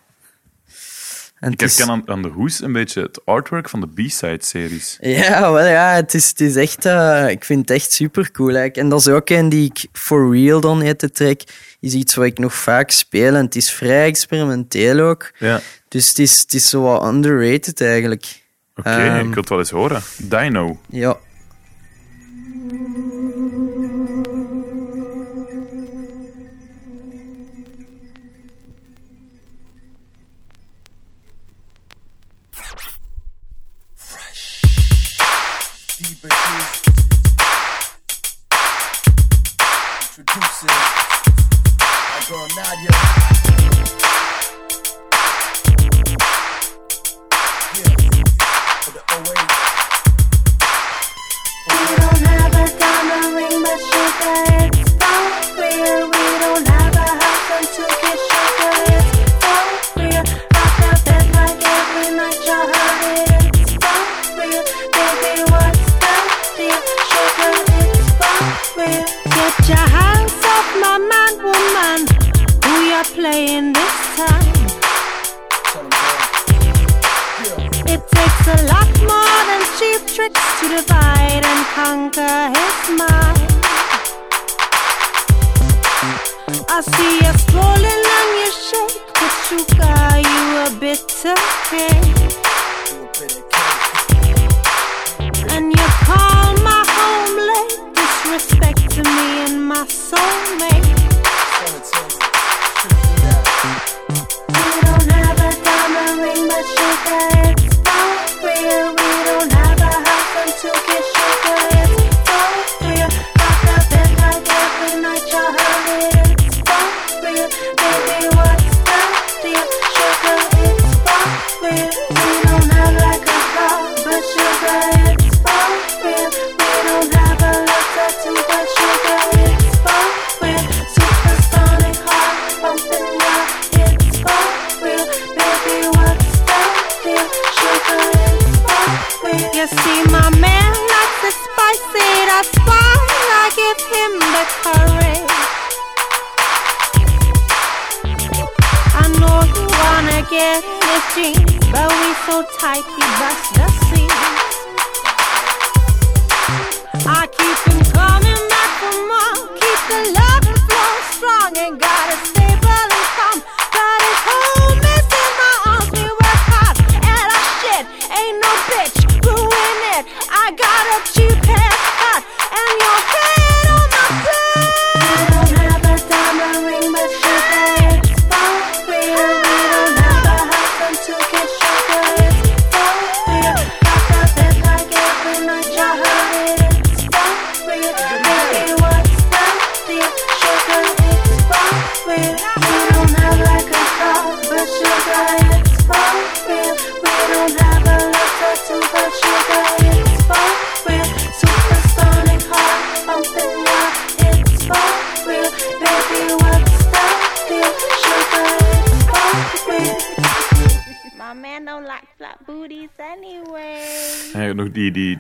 en Ik herken aan, aan de hoes een beetje het artwork van de B-side-series. Ja, wel ja, het is, het is echt, eh, ik vind het echt super cool. eigenlijk. En dat is ook een die ik for real dan heet de track. Is iets wat ik nog vaak speel en het is vrij experimenteel ook. Ja. Dus het is, het is zo wat underrated eigenlijk. Oké, Ehm. ik wil het wel eens horen. Dino. Ja. Introducing girl, now you're.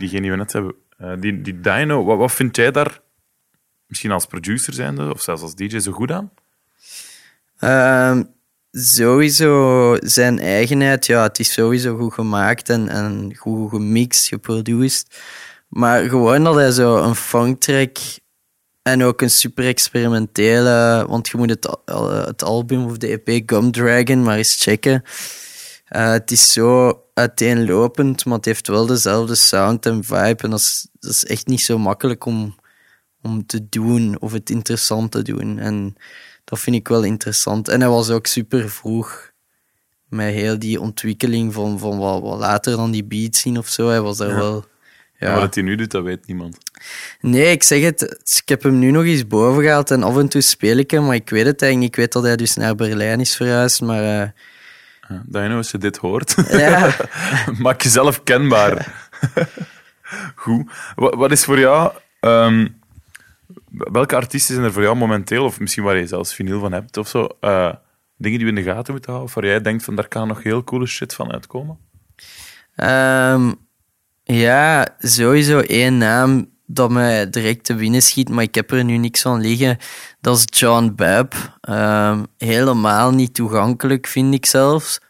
Diegene die we net hebben. Eh, die, die Dino, wat, vind jij daar, misschien als producer zijnde, of zelfs als DJ, zo goed aan? Ehm, sowieso zijn eigenheid, ja, het is sowieso goed gemaakt en, en goed gemixt, geproduced. Maar gewoon dat hij zo een funktrack en ook een super experimentele, want je moet het, al- het album of de EP Gum Dragon maar eens checken. Eh, het is zo uiteenlopend, maar het heeft wel dezelfde sound en vibe. En dat is, dat is echt niet zo makkelijk om, om te doen of het interessant te doen. En dat vind ik wel interessant. En hij was ook super vroeg met heel die ontwikkeling van, van wat, wat later dan die beats zien of zo. Hij was daar wel ja. wat het hij nu doet, dat weet niemand. Nee, ik zeg het. Ik heb hem nu nog eens boven gehaald en af en toe speel ik hem, maar ik weet het eigenlijk. Ik weet dat hij dus naar Berlijn is verhuisd, maar eh, Dino, als je dit hoort, ja. maak jezelf kenbaar. Goed. Wat, wat is voor jou... ehm, welke artiesten zijn er voor jou momenteel, of misschien waar je zelfs vinyl van hebt, of zo, eh, dingen die we in de gaten moeten houden, of waar jij denkt van daar kan nog heel coole shit van uitkomen? Ehm, ja, sowieso één naam dat mij direct te binnen schiet, maar ik heb er nu niks van liggen. Dat is John Babb. Ehm, helemaal niet toegankelijk, vind ik zelfs.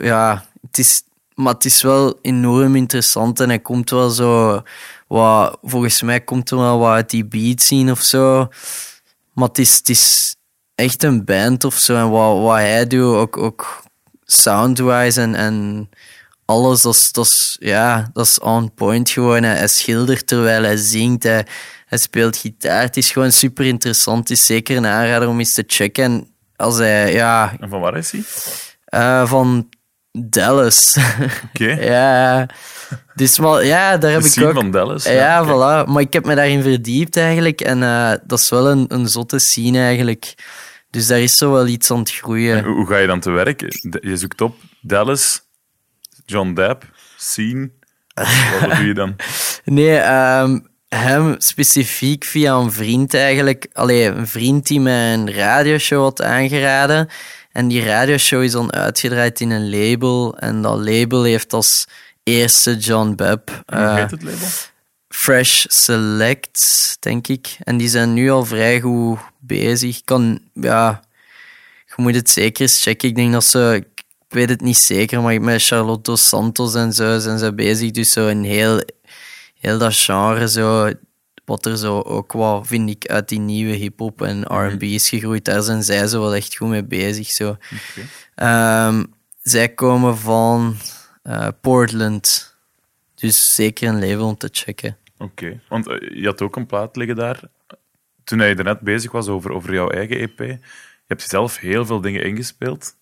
Ja, het is, maar het is wel enorm interessant en hij komt wel zo... Wat, volgens mij komt er wel wat uit die beat zien of zo. Maar het is, het is echt een band of zo. En wat, wat hij doet, ook, ook soundwise en, en alles, dat is, dat is, ja, dat is on point gewoon. Hij, schildert terwijl hij zingt, hij, hij speelt gitaar. Het is gewoon super interessant. Het is zeker een aanrader om eens te checken. En als hij, ja, En van waar is hij? eh, van Dallas. Oké. ja, dus maar, ja, daar heb De ik ook... van Dallas. Ja, voilà. Maar ik heb me daarin verdiept eigenlijk. En eh, dat is wel een, een zotte scene eigenlijk. Dus daar is zo wel iets aan het groeien. Hoe, hoe ga je dan te werk? Je zoekt op Dallas, John Depp, Scene. Wat, doe je dan? Nee, ehm, hem specifiek via een vriend eigenlijk. Allee, een vriend die mij een radioshow had aangeraden. En die radioshow is dan uitgedraaid in een label. En dat label heeft als eerste John Bebb. Hoe eh, heet het label? Fresh Select, denk ik. En die zijn nu al vrij goed bezig. Ik Kan, ja, je moet het zeker eens checken. Ik denk dat ze, weet het niet zeker, maar met Charlotte Dos Santos en zo zijn ze bezig. Dus zo een heel, heel dat genre, zo, wat er zo ook wat, vind ik, uit die nieuwe hip-hop en RB is gegroeid, daar zijn zij zo wel echt goed mee bezig. Zo. Ehm, zij komen van eh, Portland. Dus zeker een label om te checken. Oké, want eh, je had ook een plaat liggen daar. Toen hij er net bezig was over, over jouw eigen EP. Je hebt zelf heel veel dingen ingespeeld.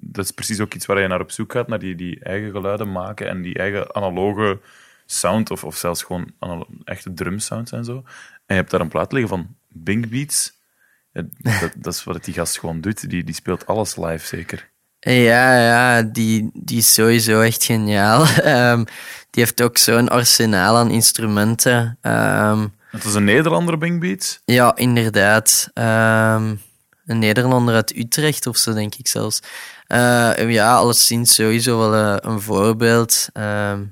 Dat is precies ook iets waar je naar op zoek gaat, naar die, die eigen geluiden maken en die eigen analoge sound, of, of zelfs gewoon echte drumsounds en zo. En je hebt daar een plaat liggen van Bing Beats. Dat, dat is wat die gast gewoon doet. Die, die speelt alles live, zeker. Ja, ja, die, die is sowieso echt geniaal. Ehm, die heeft ook zo'n arsenaal aan instrumenten. Ehm, Het is een Nederlander, Bing Beats. ja, inderdaad. Ehm, een Nederlander uit Utrecht of zo, denk ik zelfs. Eh, ja, alleszins sowieso wel eh, een voorbeeld. Ehm,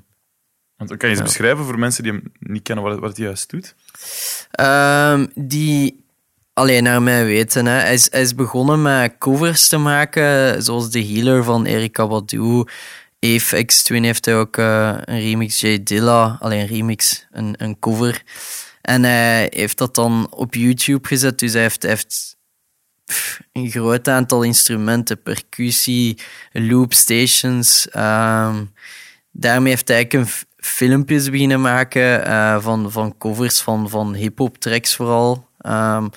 Want, kan je eens beschrijven voor mensen die hem niet kennen wat, wat hij juist doet? Ehm, die, alleen naar mijn weten, hè, hij, is, hij is begonnen met covers te maken, zoals The Healer van Erika Badu. Apex Twin heeft hij ook eh, een remix, J Dilla, alleen een remix, een, een cover. En hij heeft dat dan op YouTube gezet, dus hij heeft, hij heeft een groot aantal instrumenten, percussie, loopstations. ehm daarmee heeft hij een filmpjes beginnen maken eh, van, van covers van, van hip-hop tracks vooral. Ehm,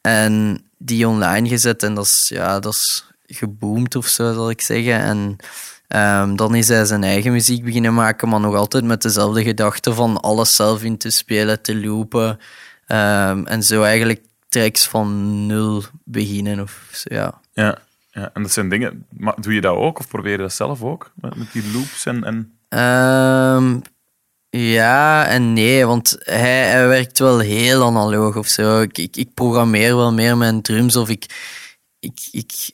en die online gezet en dat is, ja, dat is geboomd of zo, zal ik zeggen. En ehm, dan is hij zijn eigen muziek beginnen maken, maar nog altijd met dezelfde gedachte van alles zelf in te spelen, te loopen. En zo eigenlijk tracks van nul beginnen. Of, zo, ja. Ja, ja, en dat zijn dingen... Maar doe je dat ook, of probeer je dat zelf ook? Met, met die loops en... en... Ehm, ja en nee, want hij, hij werkt wel heel analoog of zo. Ik, ik, ik programmeer wel meer mijn drums of ik. ik, ik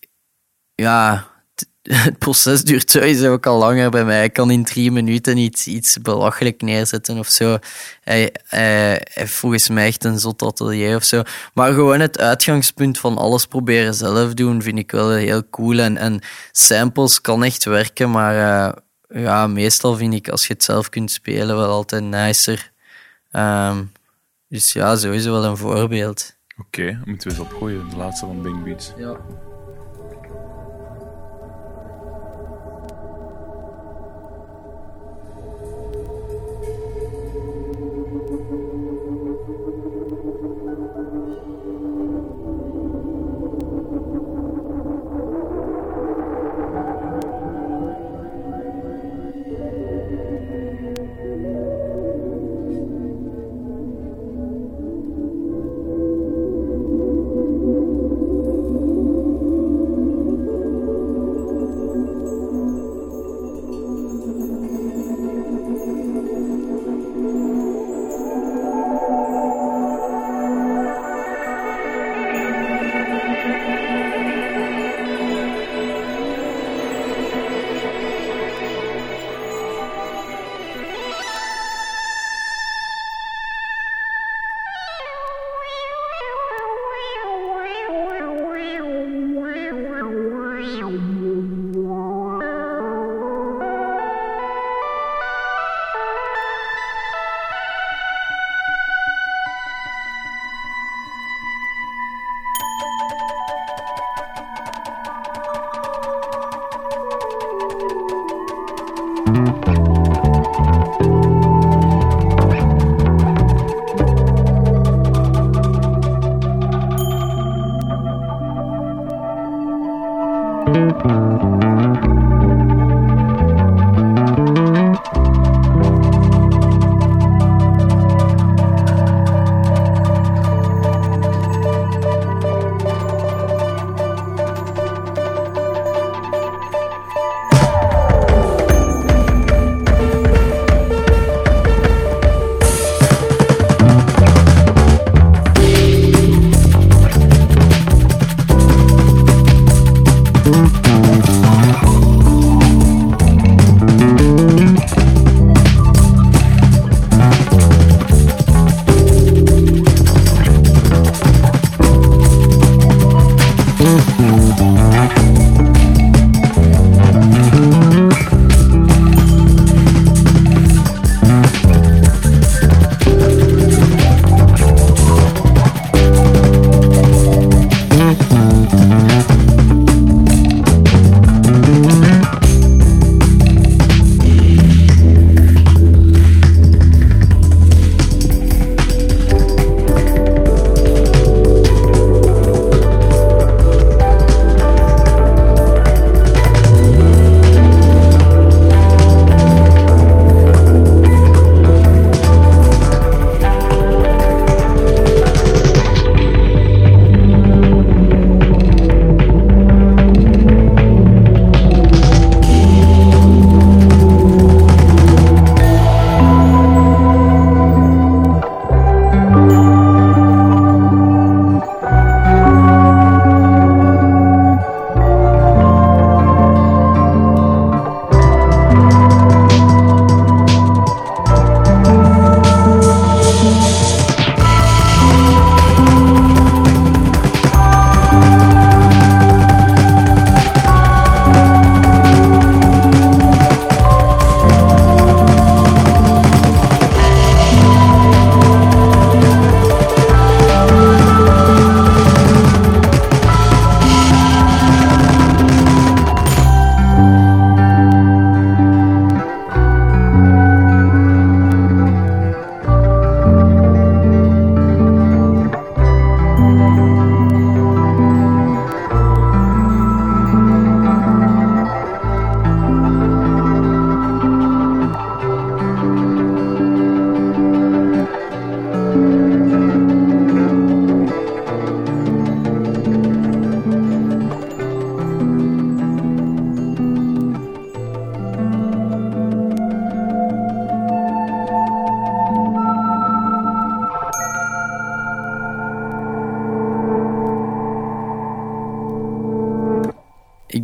ja, het proces duurt sowieso ook al langer bij mij. Ik kan in drie minuten iets, iets belachelijk neerzetten of zo. Hij, hij, volgens mij echt een zot atelier of zo. Maar gewoon het uitgangspunt van alles proberen zelf doen vind ik wel heel cool. En, en samples kan echt werken, maar eh, ja, meestal vind ik als je het zelf kunt spelen wel altijd nicer. Ehm, dus ja, sowieso wel een voorbeeld. Oké, moeten we eens opgooien. De laatste van Bing Beats. Ja.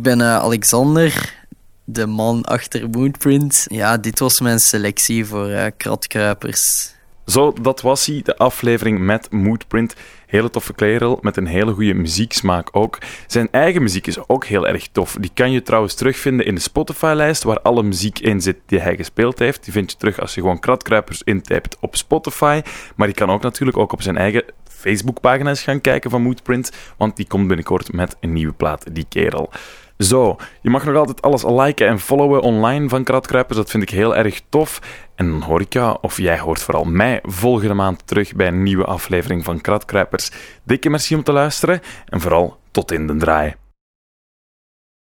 Ben eh, Alexander, de man achter Moonprint. Ja, dit was mijn selectie voor eh, kratkruipers. Zo, dat was hij, de aflevering met Moodprint. Hele toffe kerel, met een hele goede muzieksmaak ook. Zijn eigen muziek is ook heel erg tof. Die kan je trouwens terugvinden in de Spotify-lijst, waar alle muziek in zit die hij gespeeld heeft. Die vind je terug als je gewoon Kratkruipers intypt op Spotify. Maar je kan ook natuurlijk ook op zijn eigen Facebookpagina's gaan kijken van Moodprint, want die komt binnenkort met een nieuwe plaat, die kerel. Zo, je mag nog altijd alles liken en followen online van Kratkruipers. Dat vind ik heel erg tof. En dan hoor ik jou, of jij hoort vooral mij, volgende maand terug bij een nieuwe aflevering van Kratkruipers. Dikke merci om te luisteren en vooral tot in de draai.